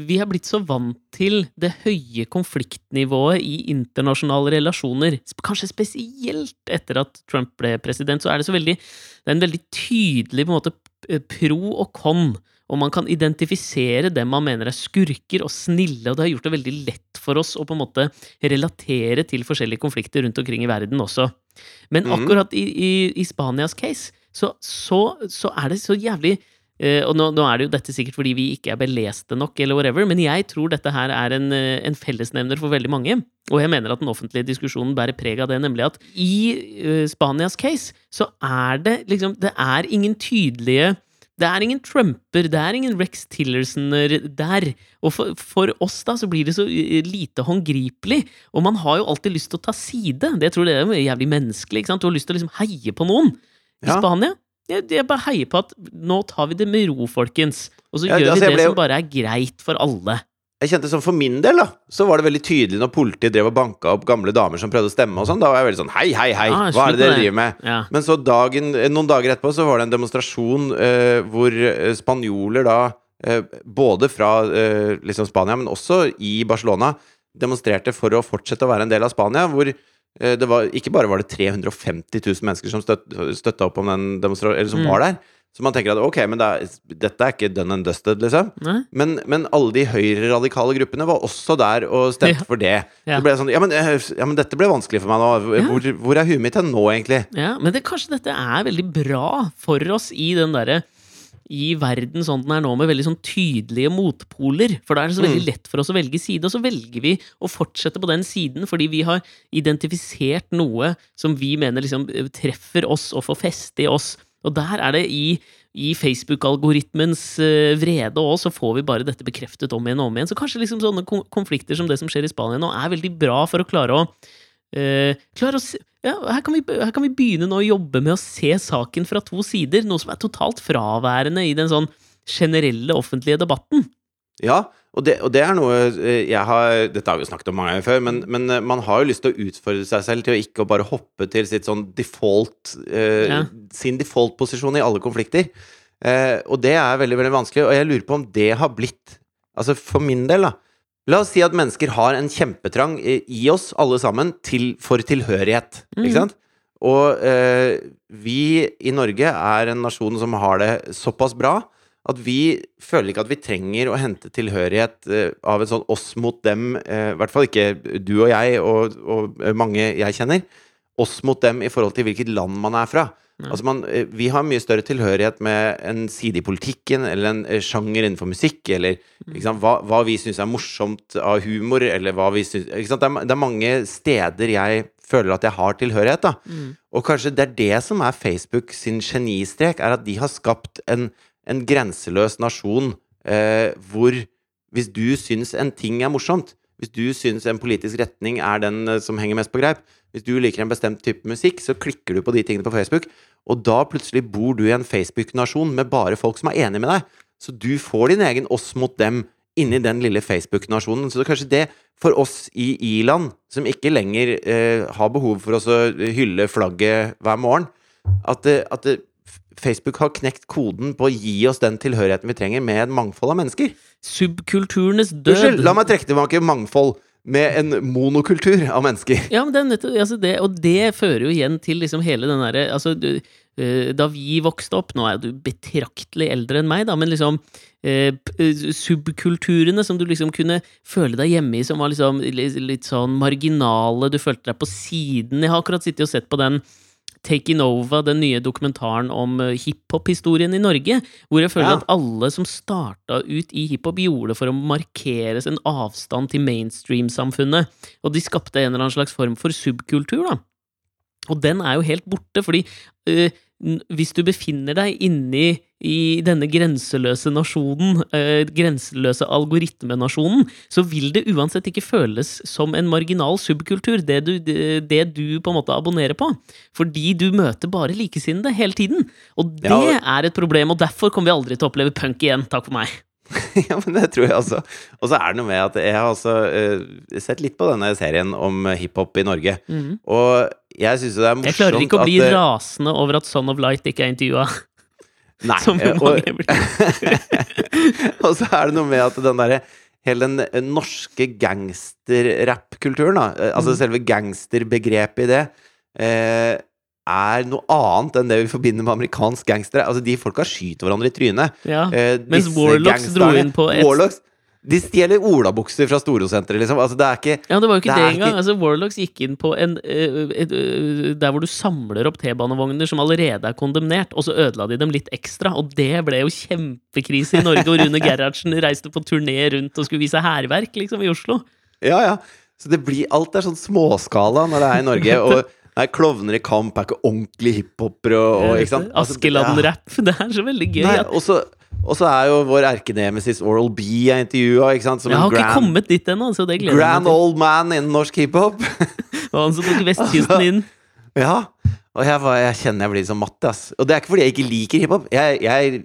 Vi har blitt så vant til det høye konfliktnivået i internasjonale relasjoner. Kanskje spesielt etter at Trump ble president, så er det så veldig Det er en veldig tydelig på en måte pro og con. Og man kan identifisere dem man mener er skurker og snille, og det har gjort det veldig lett for oss å på en måte relatere til forskjellige konflikter rundt omkring i verden også. Men Mhm. akkurat i, i, i Spanias case, så, så, så er det så jævlig Uh, Og nå, nå er det jo dette sikkert fordi vi ikke er beleste nok, eller whatever, men jeg tror dette her er en, eh, en fellesnevner for veldig mange. Og jeg mener at den offentlige diskusjonen bærer preg av det, nemlig at i uh, Spanias case så er det liksom Det er ingen tydelige det er ingen Trumper, det er ingen Rex Tillersoner der. Og for, for oss da, så blir det så eh, lite håndgripelig. Og man har jo alltid lyst til å ta side. Det jeg tror det er jævlig menneskelig. ikke sant? Du har lyst til å liksom heie på noen. I Ja. Spania jeg, jeg bare heier på at nå tar vi det med ro, folkens. Og så Ja, gjør altså, vi det ble som bare er greit for alle. Jeg kjente sånn For min del da Så var det veldig tydelig når politiet drev og banka opp gamle damer som prøvde å stemme. og sånn Da var jeg veldig sånn Hei, hei, hei! Ah, Hva er det dere driver med? Ja. Men så dagen, eh, noen dager etterpå så var det en demonstrasjon eh, hvor eh, spanjoler da eh, Både fra eh, liksom Spania, men også i Barcelona demonstrerte for å fortsette å være en del av Spania. Hvor eh, det var ikke bare var det 350 000 mennesker som støt, støtta opp om den demonstrasjonen, eller som Mm. var der. Så man tenker at ok, men det er, dette er ikke done and dusted, liksom. Men, men alle de høyreradikale gruppene var også der og stemte Ja. for det. Ja. Så ble det sånn ja men, eh, ja, men dette ble vanskelig for meg nå. Hvor, hvor er huet mitt hen nå, egentlig? Ja, men det, kanskje dette er veldig bra for oss i den derre i verden sånn den er nå, med veldig sånn tydelige motpoler. For da er det så veldig Mm. lett for oss å velge side, og så velger vi å fortsette på den siden fordi vi har identifisert noe som vi mener liksom eh, treffer oss og får feste i oss. Og der er det i, i Facebook-algoritmens eh, vrede òg, så får vi bare dette bekreftet om igjen og om igjen. Så kanskje liksom sånne konflikter som det som skjer i Spania nå, er veldig bra for å klare å Uh, å ja, her, kan vi, her kan vi begynne nå å jobbe med å se saken fra to sider, noe som er totalt fraværende i den sånn generelle offentlige debatten. Ja, og det, og det er noe eh, jeg har Dette har vi jo snakket om mange ganger før, men, men eh, man har jo lyst til å utfordre seg selv til å ikke bare hoppe til sitt sånn default eh, Ja. Sin default-posisjon i alle konflikter. Eh, og det er veldig, veldig vanskelig, og jeg lurer på om det har blitt Altså for min del, da. La oss si at mennesker har en kjempetrang i i oss, alle sammen, til, for tilhørighet. Mm. Ikke sant? Og eh, vi i Norge er en nasjon som har det såpass bra at vi føler ikke at vi trenger å hente tilhørighet eh, av en sånn oss mot dem, eh, i hvert fall ikke du og jeg og, og eh, mange jeg kjenner, oss mot dem i forhold til hvilket land man er fra. Ja. Altså man, vi har mye større tilhørighet med en side i politikken, eller en sjanger innenfor musikk, eller ikke sant, hva, hva vi syns er morsomt av humor, eller hva vi syns? Det, er, det er mange steder jeg føler at jeg har tilhørighet, da. Mm. Og kanskje det er det som er Facebook sin genistrek, er at de har skapt en, en grenseløs nasjon eh, hvor hvis du syns en ting er morsomt, hvis du syns en politisk retning er den eh, som henger mest på greip, hvis du liker en bestemt type musikk, så klikker du på de tingene på Facebook, og da plutselig bor du i en Facebook-nasjon med bare folk som er enig med deg. Så du får din egen oss mot dem inni den lille Facebook-nasjonen. Så det er kanskje det for oss i i-land, som ikke lenger eh, har behov for oss å hylle flagget hver morgen, at, at det, Facebook har knekt koden på å gi oss den tilhørigheten vi trenger, med et mangfold av mennesker. Subkulturenes død. Unnskyld, la meg trekke tilbake mangfold med en monokultur av mennesker. Ja, men det er nettopp altså det, Og det fører jo igjen til liksom hele den derre altså, du, eh, Da vi vokste opp Nå er du betraktelig eldre enn meg, da, men liksom eh, eh, Subkulturene som du liksom kunne føle deg hjemme i, som var liksom litt, litt sånn marginale, du følte deg på siden Jeg har akkurat sittet og sett på den Taking Over, den nye dokumentaren om eh, hiphop-historien i Norge, hvor jeg føler Ja. at alle som starta ut i hiphop, gjorde det for å markere en avstand til mainstream-samfunnet. Og de skapte en eller annen slags form for subkultur, da. Og den er jo helt borte, fordi øh, hvis du befinner deg inni i denne grenseløse nasjonen, eh, grenseløse algoritmenasjonen, så vil det uansett ikke føles som en marginal subkultur, det du, det, du på en måte abonnerer på. Fordi du møter bare likesinnede hele tiden. Og det Ja, er et problem, og derfor kommer vi aldri til å oppleve punk igjen. Takk for meg. ja, men det tror jeg også. Og så er det noe med at jeg har også uh, sett litt på denne serien om hiphop i Norge. Og jeg syns jo det er morsomt Jeg klarer ikke å bli at eh, rasende over at Son of Light ikke er intervjua. Nei, Som eh, mange og, og så er det noe med at den derre Hele den eh, norske gangsterrappkulturen, da, eh, altså mm. selve gangsterbegrepet i det, eh, er noe annet enn det vi forbinder med amerikansk gangstere. Altså, de folka skyter hverandre i trynet. Ja. Eh, Mens Warlocks dro inn på et Warlocks, de stjeler olabukser fra Storosenteret, liksom. Altså, det er ikke Ja, det var jo ikke Det det, engang. ikke- Altså, Warlocks gikk inn på en øh, et, øh, Der hvor du samler opp T-banevogner som allerede er kondemnert, og så ødela de dem litt ekstra. Og det ble jo kjempekrise i Norge, og Rune Gerhardsen reiste på turné rundt og skulle vise hærverk, liksom, i Oslo. Ja, ja. Så det blir Alt er sånn småskala når det er i Norge. Og nei, klovner i kamp er ikke ordentlig hiphopere og, og ikke sant? Altså, det- er så veldig gøy. Nei, at, og så er jo vår erkenemesis Oral B jeg intervjua, jeg har har ikke kommet dit ennå, Altså, grand old man innen norsk hiphop. Det var han som tok vestkysten inn. ja. Og jeg, var, jeg kjenner jeg blir så matt, ass. Og det er ikke fordi jeg ikke liker hiphop. Jeg, jeg,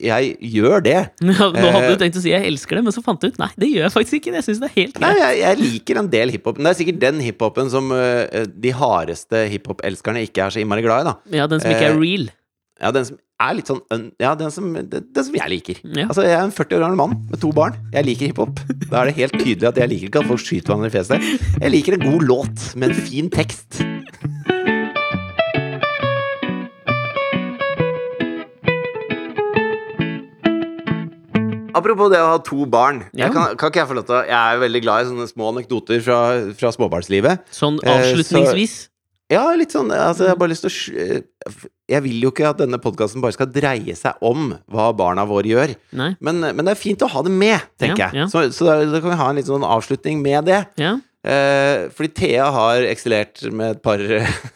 jeg gjør det. Ja, Nå hadde Eh. du tenkt å si 'jeg elsker det', men så fant du ut nei, det gjør jeg faktisk ikke. Jeg synes det er helt Nei, greit. jeg, jeg liker en del hiphop. Men det er sikkert den hiphopen som uh, de hardeste hiphop-elskerne ikke er så innmari glad i, da. Ja, den som ikke er Eh, real. Ja, den som er litt sånn Ja, den som, den, den som jeg liker. Ja. Altså, jeg er en 40 år gammel mann med to barn. Jeg liker hiphop. Da er det helt tydelig at jeg liker ikke at folk skyter hverandre i fjeset. Jeg liker en god låt med en fin tekst. Apropos det å ha to barn. Jeg kan, kan ikke jeg få lov til å Jeg er veldig glad i sånne små anekdoter fra, fra småbarnslivet. Sånn eh, avslutningsvis. Ja, litt sånn altså, Jeg har bare lyst til å Jeg vil jo ikke at denne podkasten bare skal dreie seg om hva barna våre gjør. Men, men det er fint å ha det med, tenker Ja, ja. jeg. Så, så da, da kan vi ha en litt sånn avslutning med det. Ja. Eh, fordi Thea har eksilert med et par,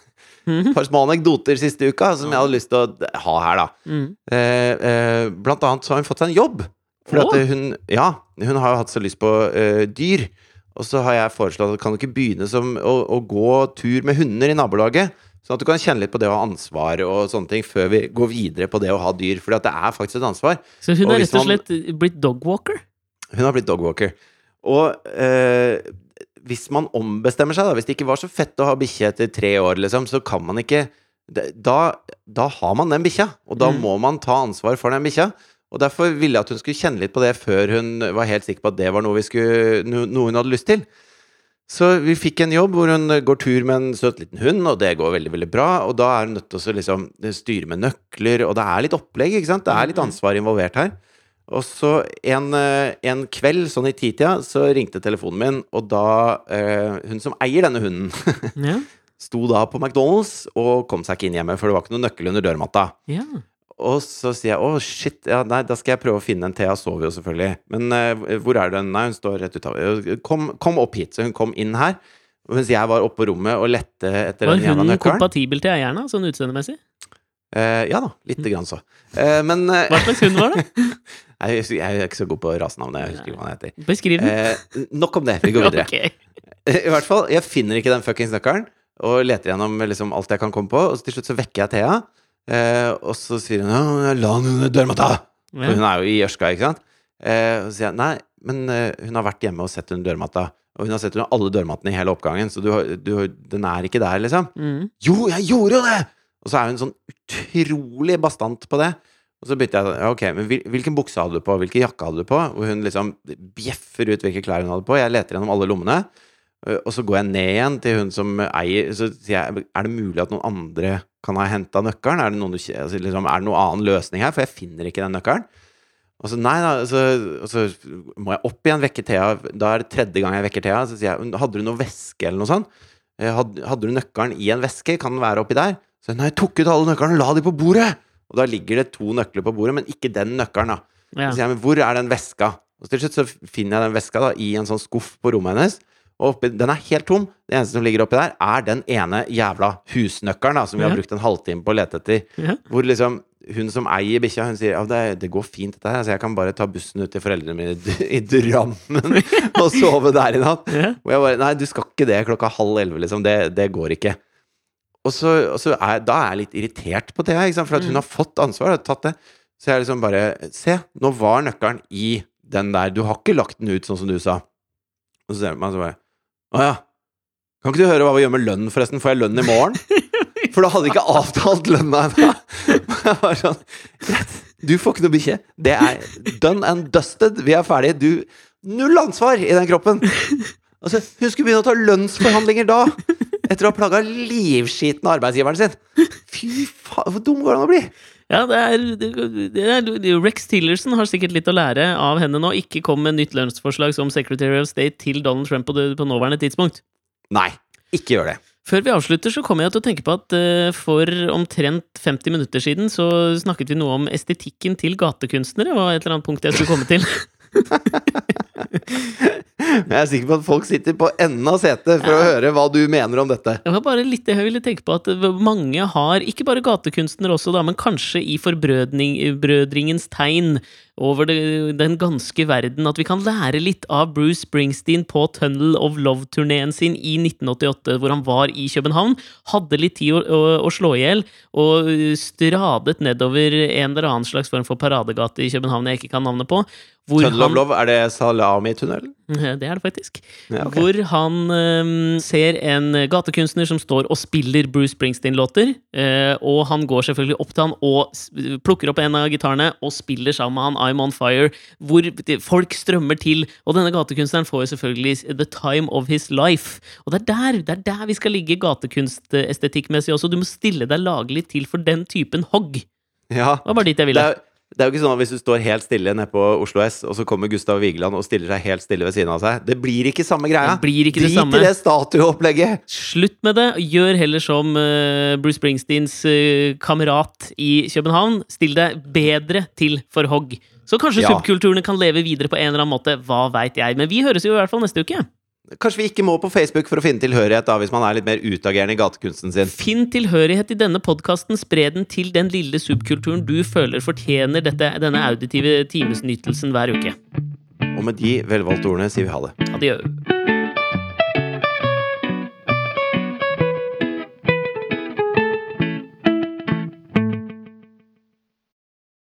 par små anekdoter siste uka som jeg hadde lyst til å ha her, da. Mm. Eh, eh, blant annet så har hun fått seg en jobb. Fordi oh. at hun, ja, hun har jo hatt så lyst på eh, dyr. Og så har jeg foreslått at kan du ikke begynne som å, å gå tur med hunder i nabolaget? Sånn at du kan kjenne litt på det å ha ansvar og sånne ting før vi går videre på det å ha dyr. For det er faktisk et ansvar. Så hun har rett og man- slett blitt dogwalker? Hun har blitt dogwalker. Og eh, hvis man ombestemmer seg, da Hvis det ikke var så fett å ha bikkje etter tre år, liksom, så kan man ikke Da, da har man den bikkja, og da Mm. må man ta ansvar for den bikkja. Og derfor ville jeg at hun skulle kjenne litt på det før hun var helt sikker på at det var noe, vi skulle, noe hun hadde lyst til. Så vi fikk en jobb hvor hun går tur med en søt liten hund, og det går veldig veldig bra. Og da er hun nødt til å liksom styre med nøkler, og det er litt opplegg, ikke sant? Det er litt ansvar involvert her. Og så en, eh, en kveld, sånn i titida, så ringte telefonen min, og da eh, Hun som eier denne hunden, Ja. sto da på McDonald's og kom seg ikke inn hjemme, for det var ikke noen nøkkel under dørmatta. ja. Og så sier jeg å, shit, ja, nei, da skal jeg prøve å finne en Thea sover jo selvfølgelig. Men uh, hvor er den? Nei, hun står rett utafor. Kom, kom opp hit. Så hun kom inn her. Mens jeg var oppe på rommet og lette etter den jævla Var hun kompatibel til eierne, sånn utseendemessig? Uh, ja da, lite grann så. Uh, men uh, Hva slags hund var det? jeg, jeg er ikke så god på rasenavnet. Jeg husker ikke hva den heter. Beskriv den. Eh, nok om det. Vi går videre. okay. I hvert fall, jeg finner ikke den fuckings nøkkelen, og leter gjennom liksom alt jeg kan komme på. Og så til slutt så vekker jeg Thea, eh, og så sier hun ja, la den under dørmatta. For Ja. hun er jo i Ørska, ikke sant? Eh, og så sier jeg nei, men eh, hun har vært hjemme og sett under dørmatta. Og hun har sett under alle dørmattene i hele oppgangen, så du, du, den er ikke der, liksom. Mm. Jo, jeg gjorde jo det! Og så er hun sånn utrolig bastant på det. Og så bytter jeg ok, men hvil- hvilken bukse hadde du på, hvilken jakke hadde du på? Og hun liksom bjeffer ut hvilke klær hun hadde på. Jeg leter gjennom alle lommene. Øh, Og så går jeg ned igjen til hun som eier Så sier jeg, er det mulig at noen andre kan ha henta nøkkelen? Er det, noen altså, liksom, er det noen annen løsning her? For jeg finner ikke den nøkkelen. Og så nei da, så, og så må jeg opp igjen, vekke Thea. Da er det tredje gang jeg vekker Thea. Så sier jeg, hadde du noe væske eller noe sånt? Eh, Hadde, hadde du nøkkelen i en veske? Kan den være oppi der? Så nei, jeg tok ut alle nøklene og la de på bordet! Og da ligger det to nøkler på bordet, men ikke den nøkkelen, da. Ja. Så sier jeg, men hvor er den veska? Og til slutt så finner jeg den veska da i en sånn skuff på rommet hennes. Og oppi, den er helt tom. Det eneste som ligger oppi der, er den ene jævla husnøkkelen da, som vi har brukt en halvtime på å lete etter. Ja. Hvor liksom hun som eier bikkja, hun sier at det, det går fint, dette her. Altså, jeg kan bare ta bussen ut til foreldrene mine i, Drammen og sove der i natt. Ja. Og jeg bare Nei, du skal ikke det klokka halv elleve, liksom. Det, det går ikke. Og så, og så er, da er jeg litt irritert på sant? for at hun Mm. har fått ansvar. og tatt det. Så jeg liksom bare Se, nå var nøkkelen i den der. Du har ikke lagt den ut sånn som du sa. Og så ser man så bare Å ja. Kan ikke du høre hva vi gjør med lønnen, forresten? Får jeg lønn i morgen? For da hadde ikke avtalt lønna ennå. Sånn du får ikke noe bikkje. Det er done and dusted. Vi er ferdige. Du Null ansvar i den kroppen! Altså, hun skulle begynne å ta lønnsforhandlinger da! etter å ha plaga livskiten av arbeidsgiveren sin. Fy faen, hvor dum går det an å bli? Ja, det er, det, er Rex Tillerson har sikkert litt å lære av henne nå. Ikke kom med nytt lønnsforslag som Secretary of State til Donald Trump på, det, på nåværende tidspunkt. Nei, ikke gjør det. Før vi avslutter, så kommer jeg til å tenke på at uh, for omtrent 50 minutter siden så snakket vi noe om estetikken til gatekunstnere, var et eller annet punkt jeg skulle komme til. Men jeg er sikker på at folk sitter på enden av setet for å høre hva du mener om dette. Det var bare litt det jeg ville tenke på, at mange har, ikke bare gatekunstnere også, da, men kanskje i forbrødringens tegn over det, den ganske verden, at vi kan lære litt av Bruce Springsteen på Tunnel of Love-turneen sin i 1988, hvor han var i København, hadde litt tid å, å, å slå i hjel, og stradet nedover en eller annen slags form for paradegate i København jeg ikke kan navnet på. Tunnel of Love, er det salami-tunnelen? Det er det faktisk. Ja, okay. Hvor han um, ser en gatekunstner som står og spiller Bruce Springsteen-låter. Uh, og han går selvfølgelig opp til han og plukker opp en av gitarene og spiller sammen med han I'm On Fire. Hvor folk strømmer til. Og denne gatekunstneren får jo selvfølgelig the time of his life. Og det er der, det er der vi skal ligge gatekunstestetikkmessig også. Du må stille deg laglig til for den typen hogg. Ja. Det var bare dit jeg Det ville. er, det er jo ikke sånn at hvis du står helt stille nede på Oslo S, og så kommer Gustav Vigeland og stiller seg helt stille ved siden av seg Det blir ikke samme greia. Det blir ikke det Drit samme. i det statueopplegget! Slutt med det. Gjør heller som eh, Bruce Springsteens eh, kamerat i København. Still deg bedre til for hogg. Så kanskje Ja. subkulturene kan leve videre på en eller annen måte. Hva veit jeg. Men vi høres jo i hvert fall neste uke. Kanskje vi ikke må på Facebook for å finne tilhørighet, da, hvis man er litt mer utagerende i gatekunsten sin. Finn tilhørighet i denne podkasten. Spre den til den lille subkulturen du føler fortjener dette, denne auditive timesnytelsen hver uke. Og med de velvalgte ordene sier vi ha det. Adjø.